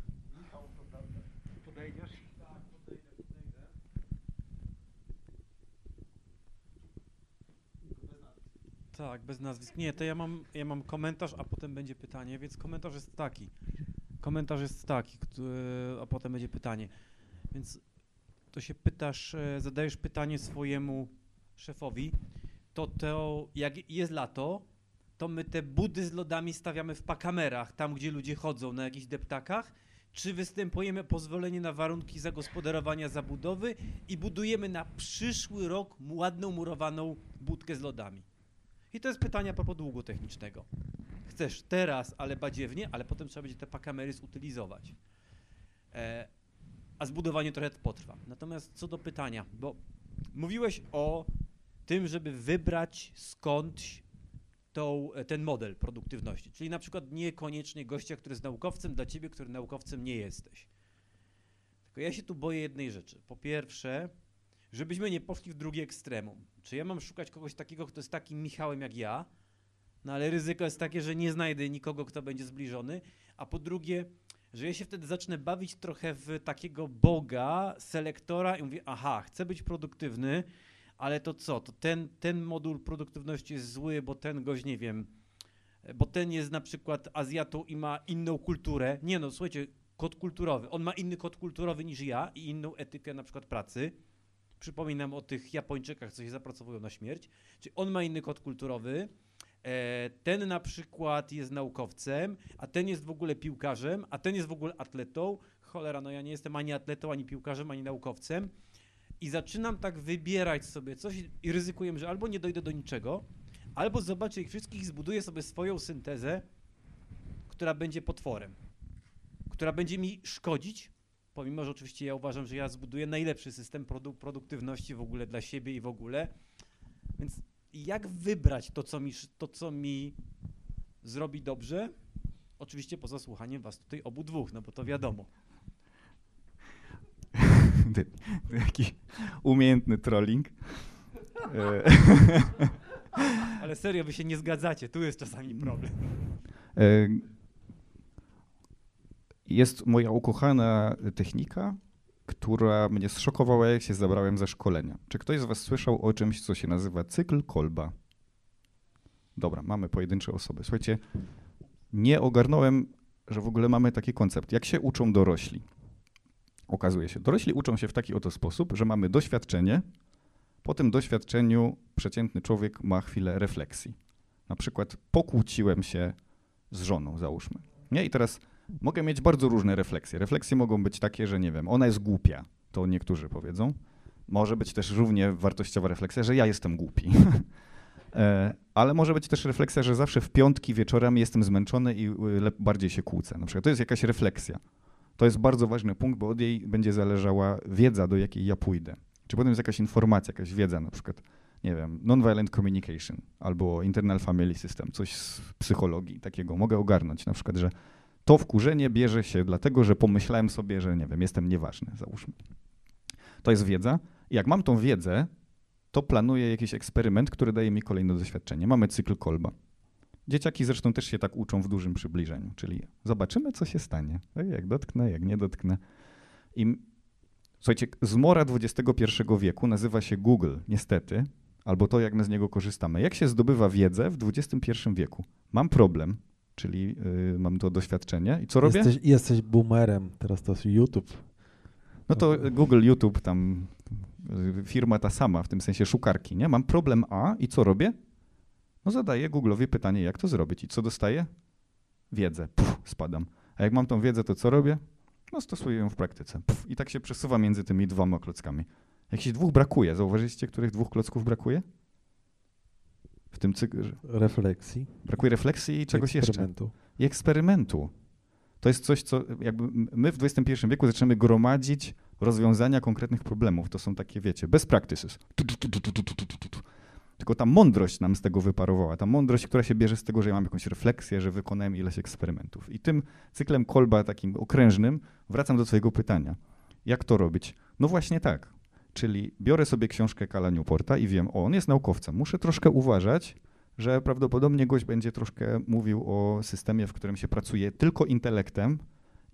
Tak, bez nazwisk. Nie, to ja mam, ja mam komentarz, a potem będzie pytanie, więc komentarz jest taki. Komentarz jest taki, który, a potem będzie pytanie. Więc to się pytasz, e, zadajesz pytanie swojemu szefowi, to to jak jest lato, to my te budy z lodami stawiamy w pakamerach, tam gdzie ludzie chodzą na jakichś deptakach, czy występujemy pozwolenie na warunki zagospodarowania zabudowy i budujemy na przyszły rok ładną murowaną budkę z lodami. I to jest pytanie a propos długu technicznego. Chcesz teraz, ale badziewnie, ale potem trzeba będzie te pakamery zutylizować. E, a zbudowanie trochę potrwa. Natomiast co do pytania, bo mówiłeś o tym, żeby wybrać skądś tą, e, ten model produktywności. Czyli na przykład niekoniecznie gościa, który jest naukowcem, dla ciebie, który naukowcem nie jesteś. Tylko ja się tu boję jednej rzeczy. Po pierwsze, żebyśmy nie poszli w drugie ekstremum. Czy ja mam szukać kogoś takiego, kto jest takim Michałem jak ja, no ale ryzyko jest takie, że nie znajdę nikogo, kto będzie zbliżony, a po drugie, że ja się wtedy zacznę bawić trochę w takiego boga, selektora i mówię, aha, chcę być produktywny, ale to co, to ten, ten moduł produktywności jest zły, bo ten gość, nie wiem, bo ten jest na przykład Azjatą i ma inną kulturę. Nie no, słuchajcie, kod kulturowy. On ma inny kod kulturowy niż ja i inną etykę na przykład pracy. Przypominam o tych Japończykach, co się zapracowują na śmierć. Czyli on ma inny kod kulturowy. E, ten na przykład jest naukowcem, a ten jest w ogóle piłkarzem, a ten jest w ogóle atletą. Cholera, no ja nie jestem ani atletą, ani piłkarzem, ani naukowcem. I zaczynam tak wybierać sobie coś i ryzykuję, że albo nie dojdę do niczego, albo zobaczę ich wszystkich i zbuduję sobie swoją syntezę, która będzie potworem, która będzie mi szkodzić, pomimo, że oczywiście ja uważam, że ja zbuduję najlepszy system produ produktywności w ogóle dla siebie i w ogóle. Więc jak wybrać to, co mi, to, co mi zrobi dobrze? Oczywiście poza słuchaniem was tutaj obu dwóch, no bo to wiadomo. Taki umiejętny trolling. E, Ale serio, wy się nie zgadzacie, tu jest czasami problem. Jest moja ukochana technika, która mnie zszokowała, jak się zabrałem ze szkolenia. Czy ktoś z Was słyszał o czymś, co się nazywa cykl kolba? Dobra, mamy pojedyncze osoby. Słuchajcie, nie ogarnąłem, że w ogóle mamy taki koncept. Jak się uczą dorośli? Okazuje się, dorośli uczą się w taki oto sposób, że mamy doświadczenie, po tym doświadczeniu przeciętny człowiek ma chwilę refleksji. Na przykład pokłóciłem się z żoną, załóżmy. Nie? I teraz mogę mieć bardzo różne refleksje. Refleksje mogą być takie, że nie wiem, ona jest głupia, to niektórzy powiedzą. Może być też równie wartościowa refleksja, że ja jestem głupi. E, ale może być też refleksja, że zawsze w piątki wieczorami jestem zmęczony i y, bardziej się kłócę. Na przykład to jest jakaś refleksja. To jest bardzo ważny punkt, bo od jej będzie zależała wiedza, do jakiej ja pójdę. Czy potem jest jakaś informacja, jakaś wiedza, na przykład, nie wiem, nonviolent communication albo internal family system, coś z psychologii takiego. Mogę ogarnąć na przykład, że to wkurzenie bierze się dlatego, że pomyślałem sobie, że nie wiem, jestem nieważny, załóżmy. To jest wiedza. I jak mam tą wiedzę, to planuję jakiś eksperyment, który daje mi kolejne doświadczenie. Mamy cykl Kolba. Dzieciaki zresztą też się tak uczą w dużym przybliżeniu, czyli zobaczymy, co się stanie. No jak dotknę, jak nie dotknę. I słuchajcie, zmora XXI wieku nazywa się Google, niestety, albo to, jak my z niego korzystamy. Jak się zdobywa wiedzę w XXI wieku? Mam problem, czyli y, mam to doświadczenie. I co robię? Jesteś, jesteś boomerem, teraz to jest YouTube. No to Google, YouTube, tam y, firma ta sama, w tym sensie szukarki, nie? Mam problem A i co robię? No zadaję Google'owi pytanie, jak to zrobić i co dostaję? Wiedzę. Puf, spadam. A jak mam tą wiedzę, to co robię? No stosuję ją w praktyce. Puf, I tak się przesuwa między tymi dwoma klockami. Jakichś dwóch brakuje. Zauważyliście, których dwóch klocków brakuje? W tym cyklu. Refleksji. Brakuje refleksji i czegoś jeszcze. I eksperymentu. To jest coś, co jakby my w XXI wieku zaczynamy gromadzić rozwiązania konkretnych problemów. To są takie, wiecie, best practices. Tylko ta mądrość nam z tego wyparowała. Ta mądrość, która się bierze z tego, że ja mam jakąś refleksję, że wykonałem ileś eksperymentów. I tym cyklem kolba takim okrężnym wracam do twojego pytania. Jak to robić? No właśnie tak. Czyli biorę sobie książkę Kala Newporta i wiem, o, on jest naukowcem. Muszę troszkę uważać, że prawdopodobnie gość będzie troszkę mówił o systemie, w którym się pracuje tylko intelektem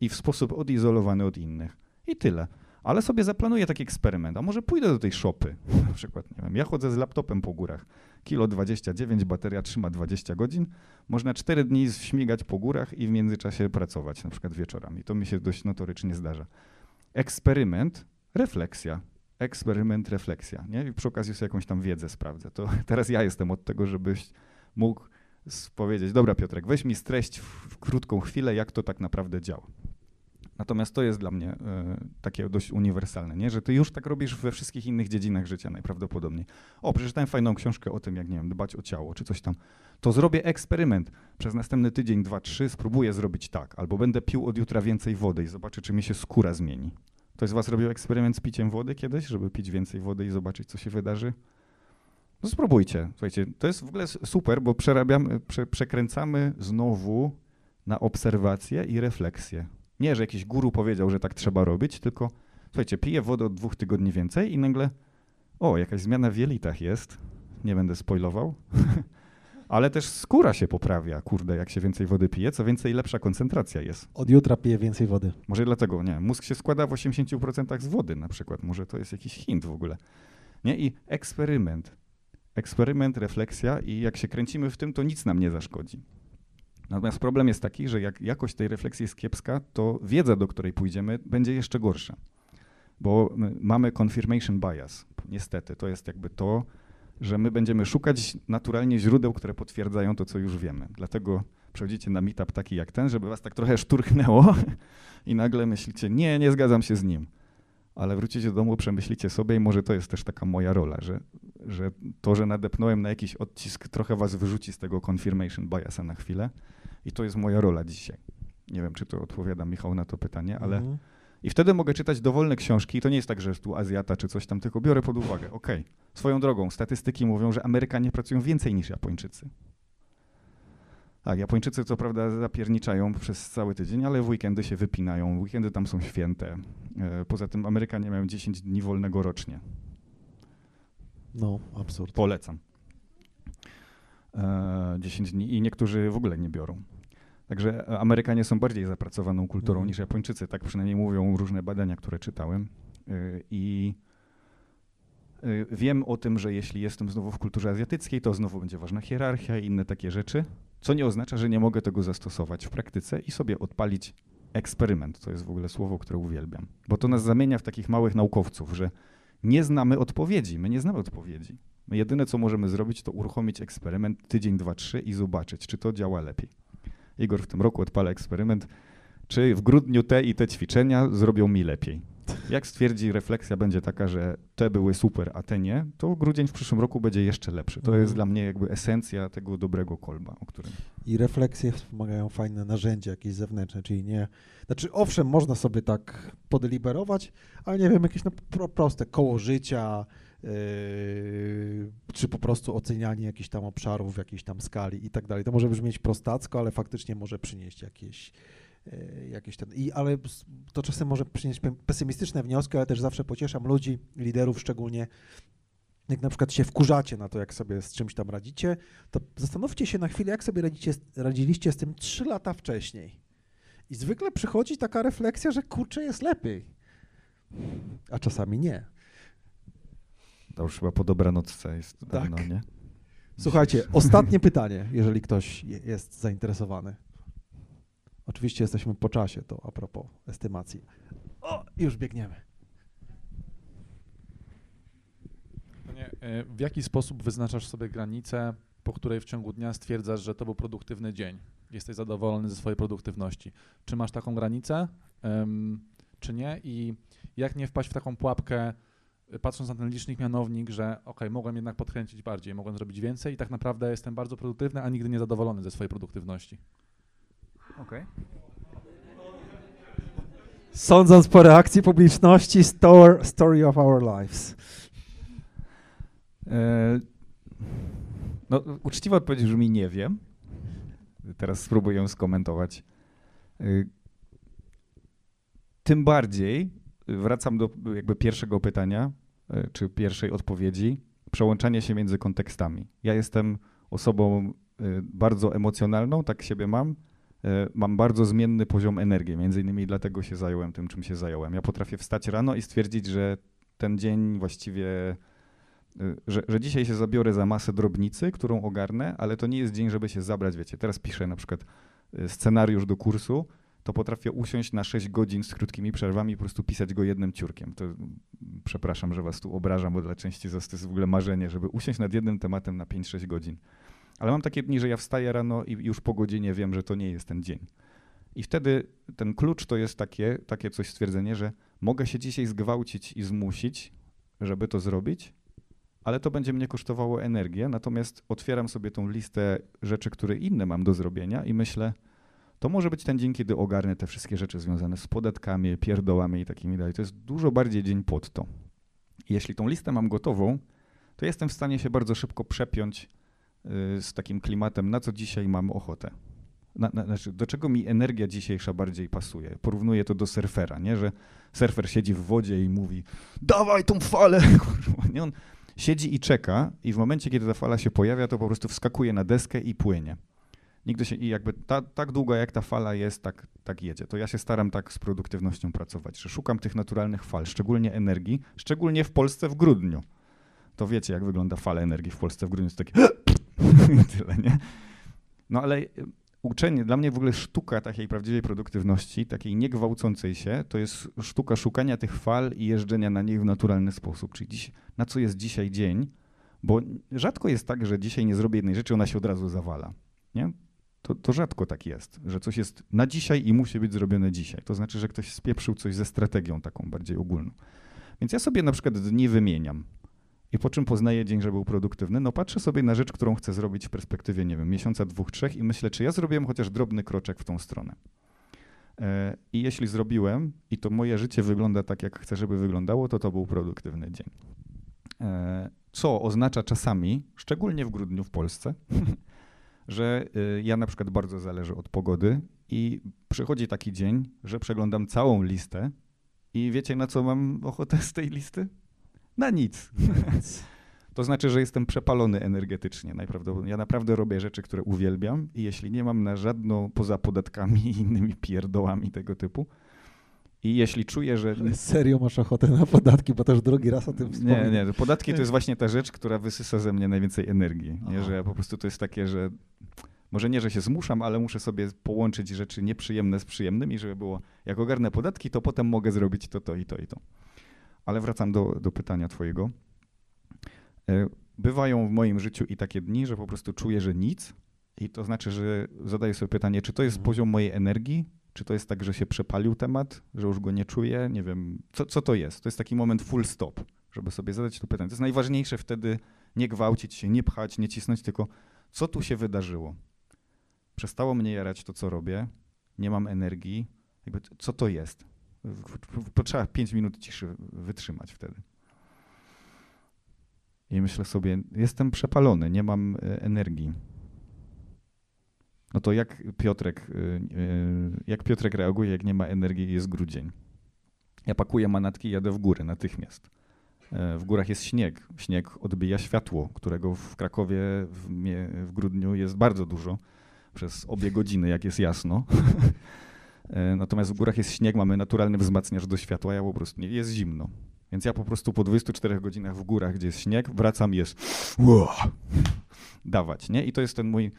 i w sposób odizolowany od innych. I tyle. Ale sobie zaplanuję taki eksperyment. A może pójdę do tej shopy. Na przykład, nie wiem, ja chodzę z laptopem po górach. Kilo 29, bateria trzyma 20 godzin. Można 4 dni śmigać po górach i w międzyczasie pracować, na przykład wieczorami. To mi się dość notorycznie zdarza. Eksperyment, refleksja. Eksperyment, refleksja. Nie? I przy okazji sobie jakąś tam wiedzę sprawdzę. To teraz ja jestem od tego, żebyś mógł powiedzieć, dobra Piotrek, weź mi streść w, krótką chwilę, jak to tak naprawdę działa. Natomiast to jest dla mnie y, takie dość uniwersalne, nie? że ty już tak robisz we wszystkich innych dziedzinach życia najprawdopodobniej. O, przeczytałem fajną książkę o tym, jak nie wiem, dbać o ciało, czy coś tam. To zrobię eksperyment. Przez następny tydzień, dwa, trzy spróbuję zrobić tak. Albo będę pił od jutra więcej wody i zobaczę, czy mi się skóra zmieni. Ktoś z was robił eksperyment z piciem wody kiedyś, żeby pić więcej wody i zobaczyć, co się wydarzy? No spróbujcie. Słuchajcie, to jest w ogóle super, bo przerabiamy, prze, przekręcamy znowu na obserwację i refleksję. Nie, że jakiś guru powiedział, że tak trzeba robić, tylko słuchajcie, piję wodę od dwóch tygodni więcej i nagle, o, jakaś zmiana w jelitach jest. Nie będę spoilował. Ale też skóra się poprawia, kurde, jak się więcej wody pije, co więcej lepsza koncentracja jest. Od jutra piję więcej wody. Może dlatego, nie. Mózg się składa w 80% z wody na przykład. Może to jest jakiś hint w ogóle. Nie? I eksperyment. Eksperyment, refleksja i jak się kręcimy w tym, to nic nam nie zaszkodzi. Natomiast problem jest taki, że jak jakość tej refleksji jest kiepska, to wiedza, do której pójdziemy, będzie jeszcze gorsza. Bo mamy confirmation bias. Niestety, to jest jakby to, że my będziemy szukać naturalnie źródeł, które potwierdzają to, co już wiemy. Dlatego przechodzicie na meetup taki jak ten, żeby was tak trochę szturchnęło i nagle myślicie, nie, nie zgadzam się z nim. Ale wrócicie do domu, przemyślicie sobie i może to jest też taka moja rola, że, że to, że nadepnąłem na jakiś odcisk, trochę was wyrzuci z tego confirmation biasa na chwilę i to jest moja rola dzisiaj. Nie wiem, czy to odpowiada Michał na to pytanie, ale Mhm. I wtedy mogę czytać dowolne książki. To nie jest tak, że tu Azjata czy coś tam, tylko biorę pod uwagę. Okej, swoją drogą, statystyki mówią, że Amerykanie pracują więcej niż Japończycy. Tak, Japończycy co prawda zapierniczają przez cały tydzień, ale w weekendy się wypinają, weekendy tam są święte. E, Poza tym Amerykanie mają 10 dni wolnego rocznie. No, absurd. Polecam. E, 10 dni i niektórzy w ogóle nie biorą. Także e, Amerykanie są bardziej zapracowaną kulturą Mhm. niż Japończycy, tak przynajmniej mówią różne badania, które czytałem. E, I e, wiem o tym, że jeśli jestem znowu w kulturze azjatyckiej, to znowu będzie ważna hierarchia i inne takie rzeczy, co nie oznacza, że nie mogę tego zastosować w praktyce i sobie odpalić eksperyment. To jest w ogóle słowo, które uwielbiam, bo to nas zamienia w takich małych naukowców, że nie znamy odpowiedzi. My nie znamy odpowiedzi. My jedyne, co możemy zrobić, to uruchomić eksperyment tydzień, dwa, trzy i zobaczyć, czy to działa lepiej. Igor w tym roku odpala eksperyment, czy w grudniu te i te ćwiczenia zrobią mi lepiej. Jak stwierdzi, refleksja będzie taka, że te były super, a te nie, to grudzień w przyszłym roku będzie jeszcze lepszy. To jest Mhm. dla mnie jakby esencja tego dobrego kolba, o którym... I refleksje wspomagają fajne narzędzia jakieś zewnętrzne, czyli nie... Znaczy, owszem, można sobie tak podeliberować, ale nie wiem, jakieś no, pro, proste koło życia, czy po prostu ocenianie jakichś tam obszarów w jakiejś tam skali i tak dalej. To może brzmieć prostacko, ale faktycznie może przynieść jakieś, yy, jakieś ten... I, ale to czasem może przynieść pe- pesymistyczne wnioski, ale też zawsze pocieszam ludzi, liderów szczególnie, jak na przykład się wkurzacie na to, jak sobie z czymś tam radzicie, to zastanówcie się na chwilę, jak sobie radzicie, radziliście z tym trzy lata wcześniej. I zwykle przychodzi taka refleksja, że kurczę, jest lepiej. A czasami nie. To już chyba po dobranocce jest Tak. dawno, nie? Słuchajcie, ostatnie pytanie, jeżeli ktoś je- jest zainteresowany. Oczywiście jesteśmy po czasie, to a propos estymacji. O, już biegniemy. Panie, e, W jaki sposób wyznaczasz sobie granicę, po której w ciągu dnia stwierdzasz, że to był produktywny dzień? Jesteś zadowolony ze swojej produktywności. Czy masz taką granicę, em, czy nie? I jak nie wpaść w taką pułapkę, patrząc na ten licznik mianownik, że ok, mogłem jednak podkręcić bardziej, mogłem zrobić więcej i tak naprawdę jestem bardzo produktywny, a nigdy nie zadowolony ze swojej produktywności. Okej. Sądząc po reakcji publiczności, story of our lives. E, No, uczciwa odpowiedź brzmi nie wiem. Teraz spróbuję ją skomentować. Y, Tym bardziej wracam do jakby pierwszego pytania, y, czy pierwszej odpowiedzi, przełączanie się między kontekstami. Ja jestem osobą y, bardzo emocjonalną, tak siebie mam. Y, Mam bardzo zmienny poziom energii, między innymi dlatego się zająłem tym, czym się zająłem. Ja potrafię wstać rano i stwierdzić, że ten dzień właściwie, że, że dzisiaj się zabiorę za masę drobnicy, którą ogarnę, ale to nie jest dzień, żeby się zabrać, wiecie. Teraz piszę na przykład scenariusz do kursu, to potrafię usiąść na 6 godzin z krótkimi przerwami i po prostu pisać go jednym ciurkiem. To mm, przepraszam, że was tu obrażam, bo dla części z was to jest w ogóle marzenie, żeby usiąść nad jednym tematem na 5-6 godzin. Ale mam takie dni, że ja wstaję rano i już po godzinie wiem, że to nie jest ten dzień. I wtedy ten klucz to jest takie, takie coś stwierdzenie, że mogę się dzisiaj zgwałcić i zmusić, żeby to zrobić, ale to będzie mnie kosztowało energię, natomiast otwieram sobie tą listę rzeczy, które inne mam do zrobienia i myślę, to może być ten dzień, kiedy ogarnę te wszystkie rzeczy związane z podatkami, pierdołami i takimi dalej. To jest dużo bardziej dzień pod to. Jeśli tą listę mam gotową, to jestem w stanie się bardzo szybko przepiąć y, z takim klimatem, na co dzisiaj mam ochotę. Na, na, znaczy, do czego mi energia dzisiejsza bardziej pasuje? Porównuję to do surfera, nie? że surfer siedzi w wodzie i mówi dawaj tą falę, kurwa, nie? On siedzi i czeka i w momencie, kiedy ta fala się pojawia, to po prostu wskakuje na deskę i płynie. Nigdy się, i jakby ta, tak długo jak ta fala jest, tak, tak jedzie. To ja się staram tak z produktywnością pracować, że szukam tych naturalnych fal, szczególnie energii, szczególnie w Polsce w grudniu. To wiecie, jak wygląda fala energii w Polsce w grudniu, to takie tyle, nie? No ale y, uczenie, dla mnie w ogóle sztuka takiej prawdziwej produktywności, takiej niegwałcącej się, to jest sztuka szukania tych fal i jeżdżenia na nich w naturalny sposób. Czyli dziś, na co jest dzisiaj dzień, bo rzadko jest tak, że dzisiaj nie zrobię jednej rzeczy, ona się od razu zawala. Nie? To, to rzadko tak jest, że coś jest na dzisiaj i musi być zrobione dzisiaj. To znaczy, że ktoś spieprzył coś ze strategią taką bardziej ogólną. Więc ja sobie na przykład dni wymieniam. I po czym poznaję dzień, że był produktywny? No patrzę sobie na rzecz, którą chcę zrobić w perspektywie, nie wiem, miesiąca, dwóch, trzech i myślę, czy ja zrobiłem chociaż drobny kroczek w tą stronę. E, I jeśli zrobiłem i to moje życie wygląda tak, jak chcę, żeby wyglądało, to to był produktywny dzień. E, Co oznacza czasami, szczególnie w grudniu w Polsce, że y, ja na przykład bardzo zależy od pogody i przychodzi taki dzień, że przeglądam całą listę i wiecie na co mam ochotę z tej listy? Na nic. to znaczy, że jestem przepalony energetycznie. Najprawdopodobniej ja naprawdę robię rzeczy, które uwielbiam i jeśli nie mam na żadną poza podatkami i innymi pierdołami tego typu i jeśli czuję, że Ale serio masz ochotę na podatki, bo też drugi raz o tym nie, wspomnę. nie, podatki to jest właśnie ta rzecz, która wysysa ze mnie najwięcej energii. Nie, że ja po prostu to jest takie, że może nie, że się zmuszam, ale muszę sobie połączyć rzeczy nieprzyjemne z przyjemnymi, żeby było, jak ogarnę podatki, to potem mogę zrobić to, to i to i to. Ale wracam do, do pytania twojego. E, Bywają w moim życiu i takie dni, że po prostu czuję, że nic i to znaczy, że zadaję sobie pytanie, czy to jest Mhm. poziom mojej energii, czy to jest tak, że się przepalił temat, że już go nie czuję, nie wiem, co, co to jest? To jest taki moment full stop, żeby sobie zadać to pytanie. To jest najważniejsze wtedy nie gwałcić się, nie pchać, nie cisnąć, tylko co tu się wydarzyło? Przestało mnie jarać to, co robię, nie mam energii, jakby co to jest? W- w- w- Trzeba 5 minut ciszy wytrzymać wtedy. I myślę sobie, jestem przepalony, nie mam e, energii. No to jak Piotrek, y, y, jak Piotrek reaguje, jak nie ma energii jest grudzień? Ja pakuję manatki i jadę w góry natychmiast. E, W górach jest śnieg. Śnieg odbija światło, którego w Krakowie w, w grudniu jest bardzo dużo przez obie godziny, jak jest jasno. E, Natomiast w górach jest śnieg, mamy naturalny wzmacniacz do światła, ja po prostu nie, jest zimno. Więc ja po prostu po 24 godzinach w górach, gdzie jest śnieg, wracam jest dawać, nie? I to jest ten mój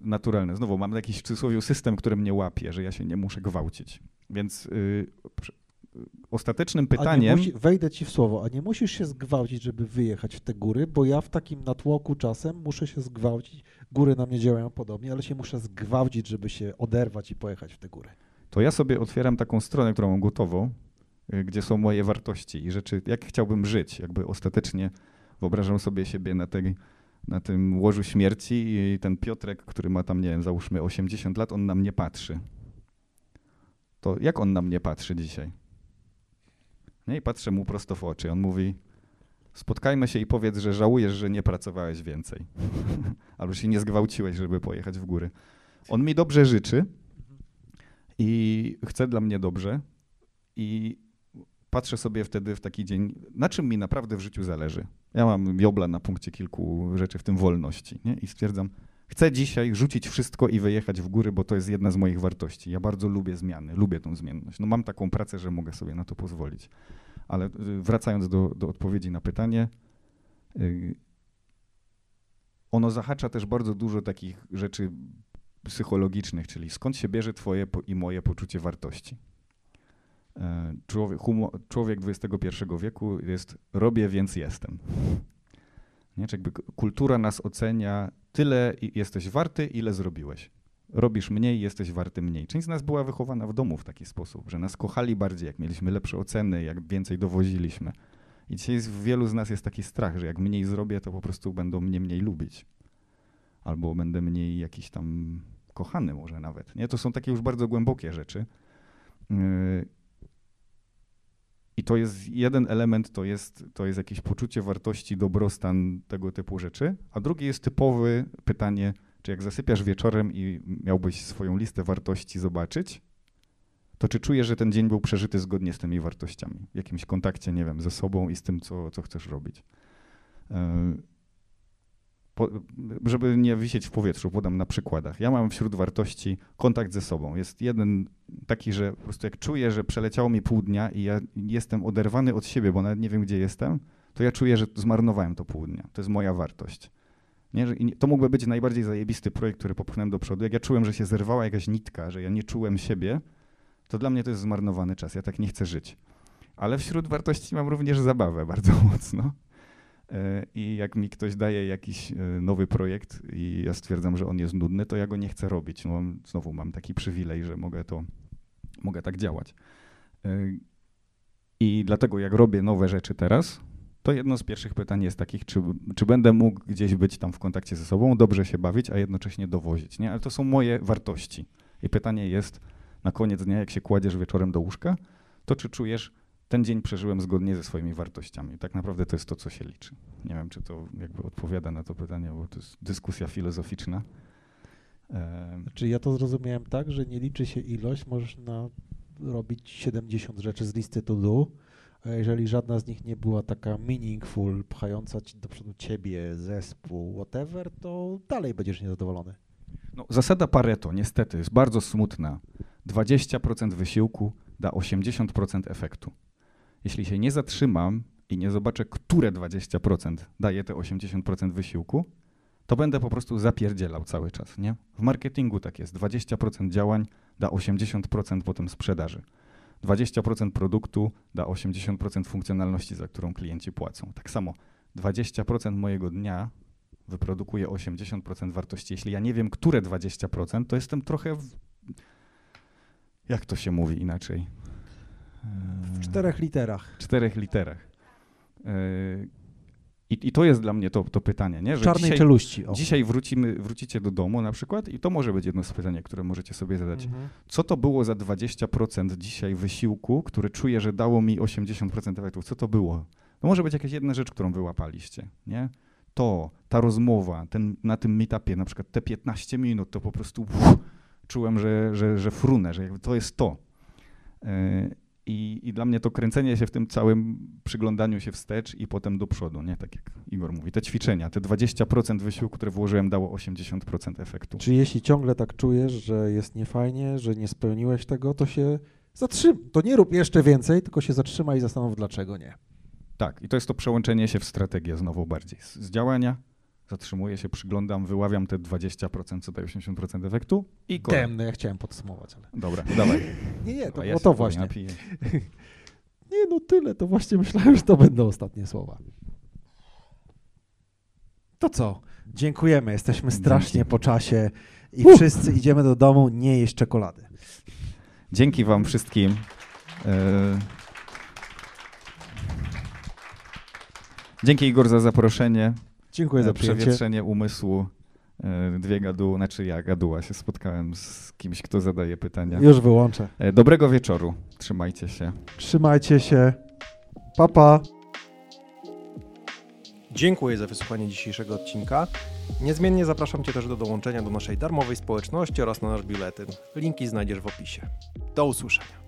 naturalny. Znowu mam jakiś w cudzysłowie system, który mnie łapie, że ja się nie muszę gwałcić. Więc y, przy- y, ostatecznym pytaniem... musi, wejdę ci w słowo, a nie musisz się zgwałcić, żeby wyjechać w te góry, bo ja w takim natłoku czasem muszę się zgwałcić. Góry na mnie działają podobnie, ale się muszę zgwałcić, żeby się oderwać i pojechać w te góry. to ja sobie otwieram taką stronę, którą mam gotową, y, gdzie są moje wartości i rzeczy, jak chciałbym żyć. Jakby ostatecznie wyobrażam sobie siebie na, tej, na tym łożu śmierci i ten Piotrek, który ma tam, nie wiem, załóżmy 80 lat, on na mnie patrzy. To jak on na mnie patrzy dzisiaj? Nie, i patrzę mu prosto w oczy. On mówi, spotkajmy się i powiedz, że żałujesz, że nie pracowałeś więcej. Albo się nie zgwałciłeś, żeby pojechać w góry. On mi dobrze życzy i chce dla mnie dobrze i patrzę sobie wtedy w taki dzień, na czym mi naprawdę w życiu zależy. Ja mam jobla na punkcie kilku rzeczy, w tym wolności, nie? i stwierdzam, chcę dzisiaj rzucić wszystko i wyjechać w góry, bo to jest jedna z moich wartości. Ja bardzo lubię zmiany, lubię tą zmienność. No mam taką pracę, że mogę sobie na to pozwolić. Ale y, wracając do, do odpowiedzi na pytanie, y, ono zahacza też bardzo dużo takich rzeczy psychologicznych, czyli skąd się bierze twoje i moje poczucie wartości. E, Człowiek, humo, człowiek XXI wieku jest robię, więc jestem. Nie? Czy jakby kultura nas ocenia tyle jesteś warty, ile zrobiłeś. Robisz mniej, jesteś warty mniej. Część z nas była wychowana w domu w taki sposób, że nas kochali bardziej, jak mieliśmy lepsze oceny, jak więcej dowoziliśmy. I dzisiaj w wielu z nas jest taki strach, że jak mniej zrobię, to po prostu będą mnie mniej lubić. Albo będę mniej jakiś tam kochany może nawet. Nie? To są takie już bardzo głębokie rzeczy. Yy, I to jest jeden element, to jest, to jest jakieś poczucie wartości, dobrostan, tego typu rzeczy. A drugie jest typowe pytanie, czy jak zasypiasz wieczorem i miałbyś swoją listę wartości zobaczyć, to czy czujesz, że ten dzień był przeżyty zgodnie z tymi wartościami? W jakimś kontakcie, nie wiem, ze sobą i z tym, co, co chcesz robić. Yy, po, żeby nie wisieć w powietrzu, podam na przykładach. Ja mam wśród wartości kontakt ze sobą. Jest jeden taki, że po prostu jak czuję, że przeleciało mi pół dnia i ja jestem oderwany od siebie, bo nawet nie wiem, gdzie jestem, to ja czuję, że zmarnowałem to pół dnia. To jest moja wartość. Nie? To mógłby być najbardziej zajebisty projekt, który popchnąłem do przodu. Jak ja czułem, że się zerwała jakaś nitka, że ja nie czułem siebie, to dla mnie to jest zmarnowany czas. Ja tak nie chcę żyć. Ale wśród wartości mam również zabawę bardzo mocno. E, I jak mi ktoś daje jakiś e, nowy projekt i ja stwierdzam, że on jest nudny, to ja go nie chcę robić. No, znowu mam taki przywilej, że mogę to, mogę tak działać. E, I dlatego jak robię nowe rzeczy teraz, to jedno z pierwszych pytań jest takich, czy, czy będę mógł gdzieś być tam w kontakcie ze sobą, dobrze się bawić, a jednocześnie dowozić, nie? Ale to są moje wartości. I pytanie jest na koniec dnia, jak się kładziesz wieczorem do łóżka, to czy czujesz, ten dzień przeżyłem zgodnie ze swoimi wartościami. Tak naprawdę to jest to, co się liczy. Nie wiem, czy to jakby odpowiada na to pytanie, bo to jest dyskusja filozoficzna. Czy ja to zrozumiałem tak, że nie liczy się ilość, możesz na, robić 70 rzeczy z listy to do, a jeżeli żadna z nich nie była taka meaningful, pchająca ci do przodu ciebie, zespół, whatever, to dalej będziesz niezadowolony. No, zasada Pareto niestety jest bardzo smutna. 20% wysiłku da 80% efektu. Jeśli się nie zatrzymam i nie zobaczę, które 20% daje te 80% wysiłku, to będę po prostu zapierdzielał cały czas, nie? W marketingu tak jest. 20% działań da 80% potem sprzedaży. 20% produktu da 80% funkcjonalności, za którą klienci płacą. Tak samo 20% mojego dnia wyprodukuje 80% wartości. Jeśli ja nie wiem, które 20%, to jestem trochę w... Jak to się mówi inaczej? W czterech literach. czterech literach. Eee, I, I to jest dla mnie to, to pytanie, nie? W czarnej dzisiaj, czeluści. O. dzisiaj wrócimy, wrócicie do domu na przykład i to może być jedno z pytań, które możecie sobie zadać. Mhm. Co to było za 20% dzisiaj wysiłku, który czuję, że dało mi 80% efektów? Co to było? To może być jakaś jedna rzecz, którą wyłapaliście, nie? To, ta rozmowa, ten, na tym meetupie, na przykład te 15 minut, to po prostu uff, czułem, że, że, że frunę, że to jest to. Yy, I, I dla mnie to kręcenie się w tym całym przyglądaniu się wstecz i potem do przodu, nie? Tak jak Igor mówi, te ćwiczenia, te 20% wysiłku, które włożyłem, dało 80% efektu. Czy jeśli ciągle tak czujesz, że jest niefajnie, że nie spełniłeś tego, to się zatrzymaj. To nie rób jeszcze więcej, tylko się zatrzymaj i zastanów, dlaczego nie. Tak, i to jest to przełączenie się w strategię znowu bardziej. Z, z działania zatrzymuję się, przyglądam, wyławiam te 20%, co daje 80% efektu i kolej. Temne, ja chciałem podsumować, ale... Dobra, dawaj. Nie, nie, to A było się to właśnie. napiję. Nie, no tyle, to właśnie myślałem, że to będą ostatnie słowa. To co? Dziękujemy, jesteśmy strasznie Dzięki. po czasie i wszyscy idziemy do domu nie jeść czekolady. Dzięki wam wszystkim. E, Dzięki Igor za zaproszenie, Dziękuję e, za przyjęcie. przewietrzenie umysłu. E, Dwie gaduły, znaczy ja gaduła się spotkałem z kimś, kto zadaje pytania. Już wyłączę. E, Dobrego wieczoru. Trzymajcie się. Trzymajcie się. Pa, pa. Dziękuję za wysłuchanie dzisiejszego odcinka. Niezmiennie zapraszam Cię też do dołączenia do naszej darmowej społeczności oraz na nasz biuletyn. Linki znajdziesz w opisie. Do usłyszenia.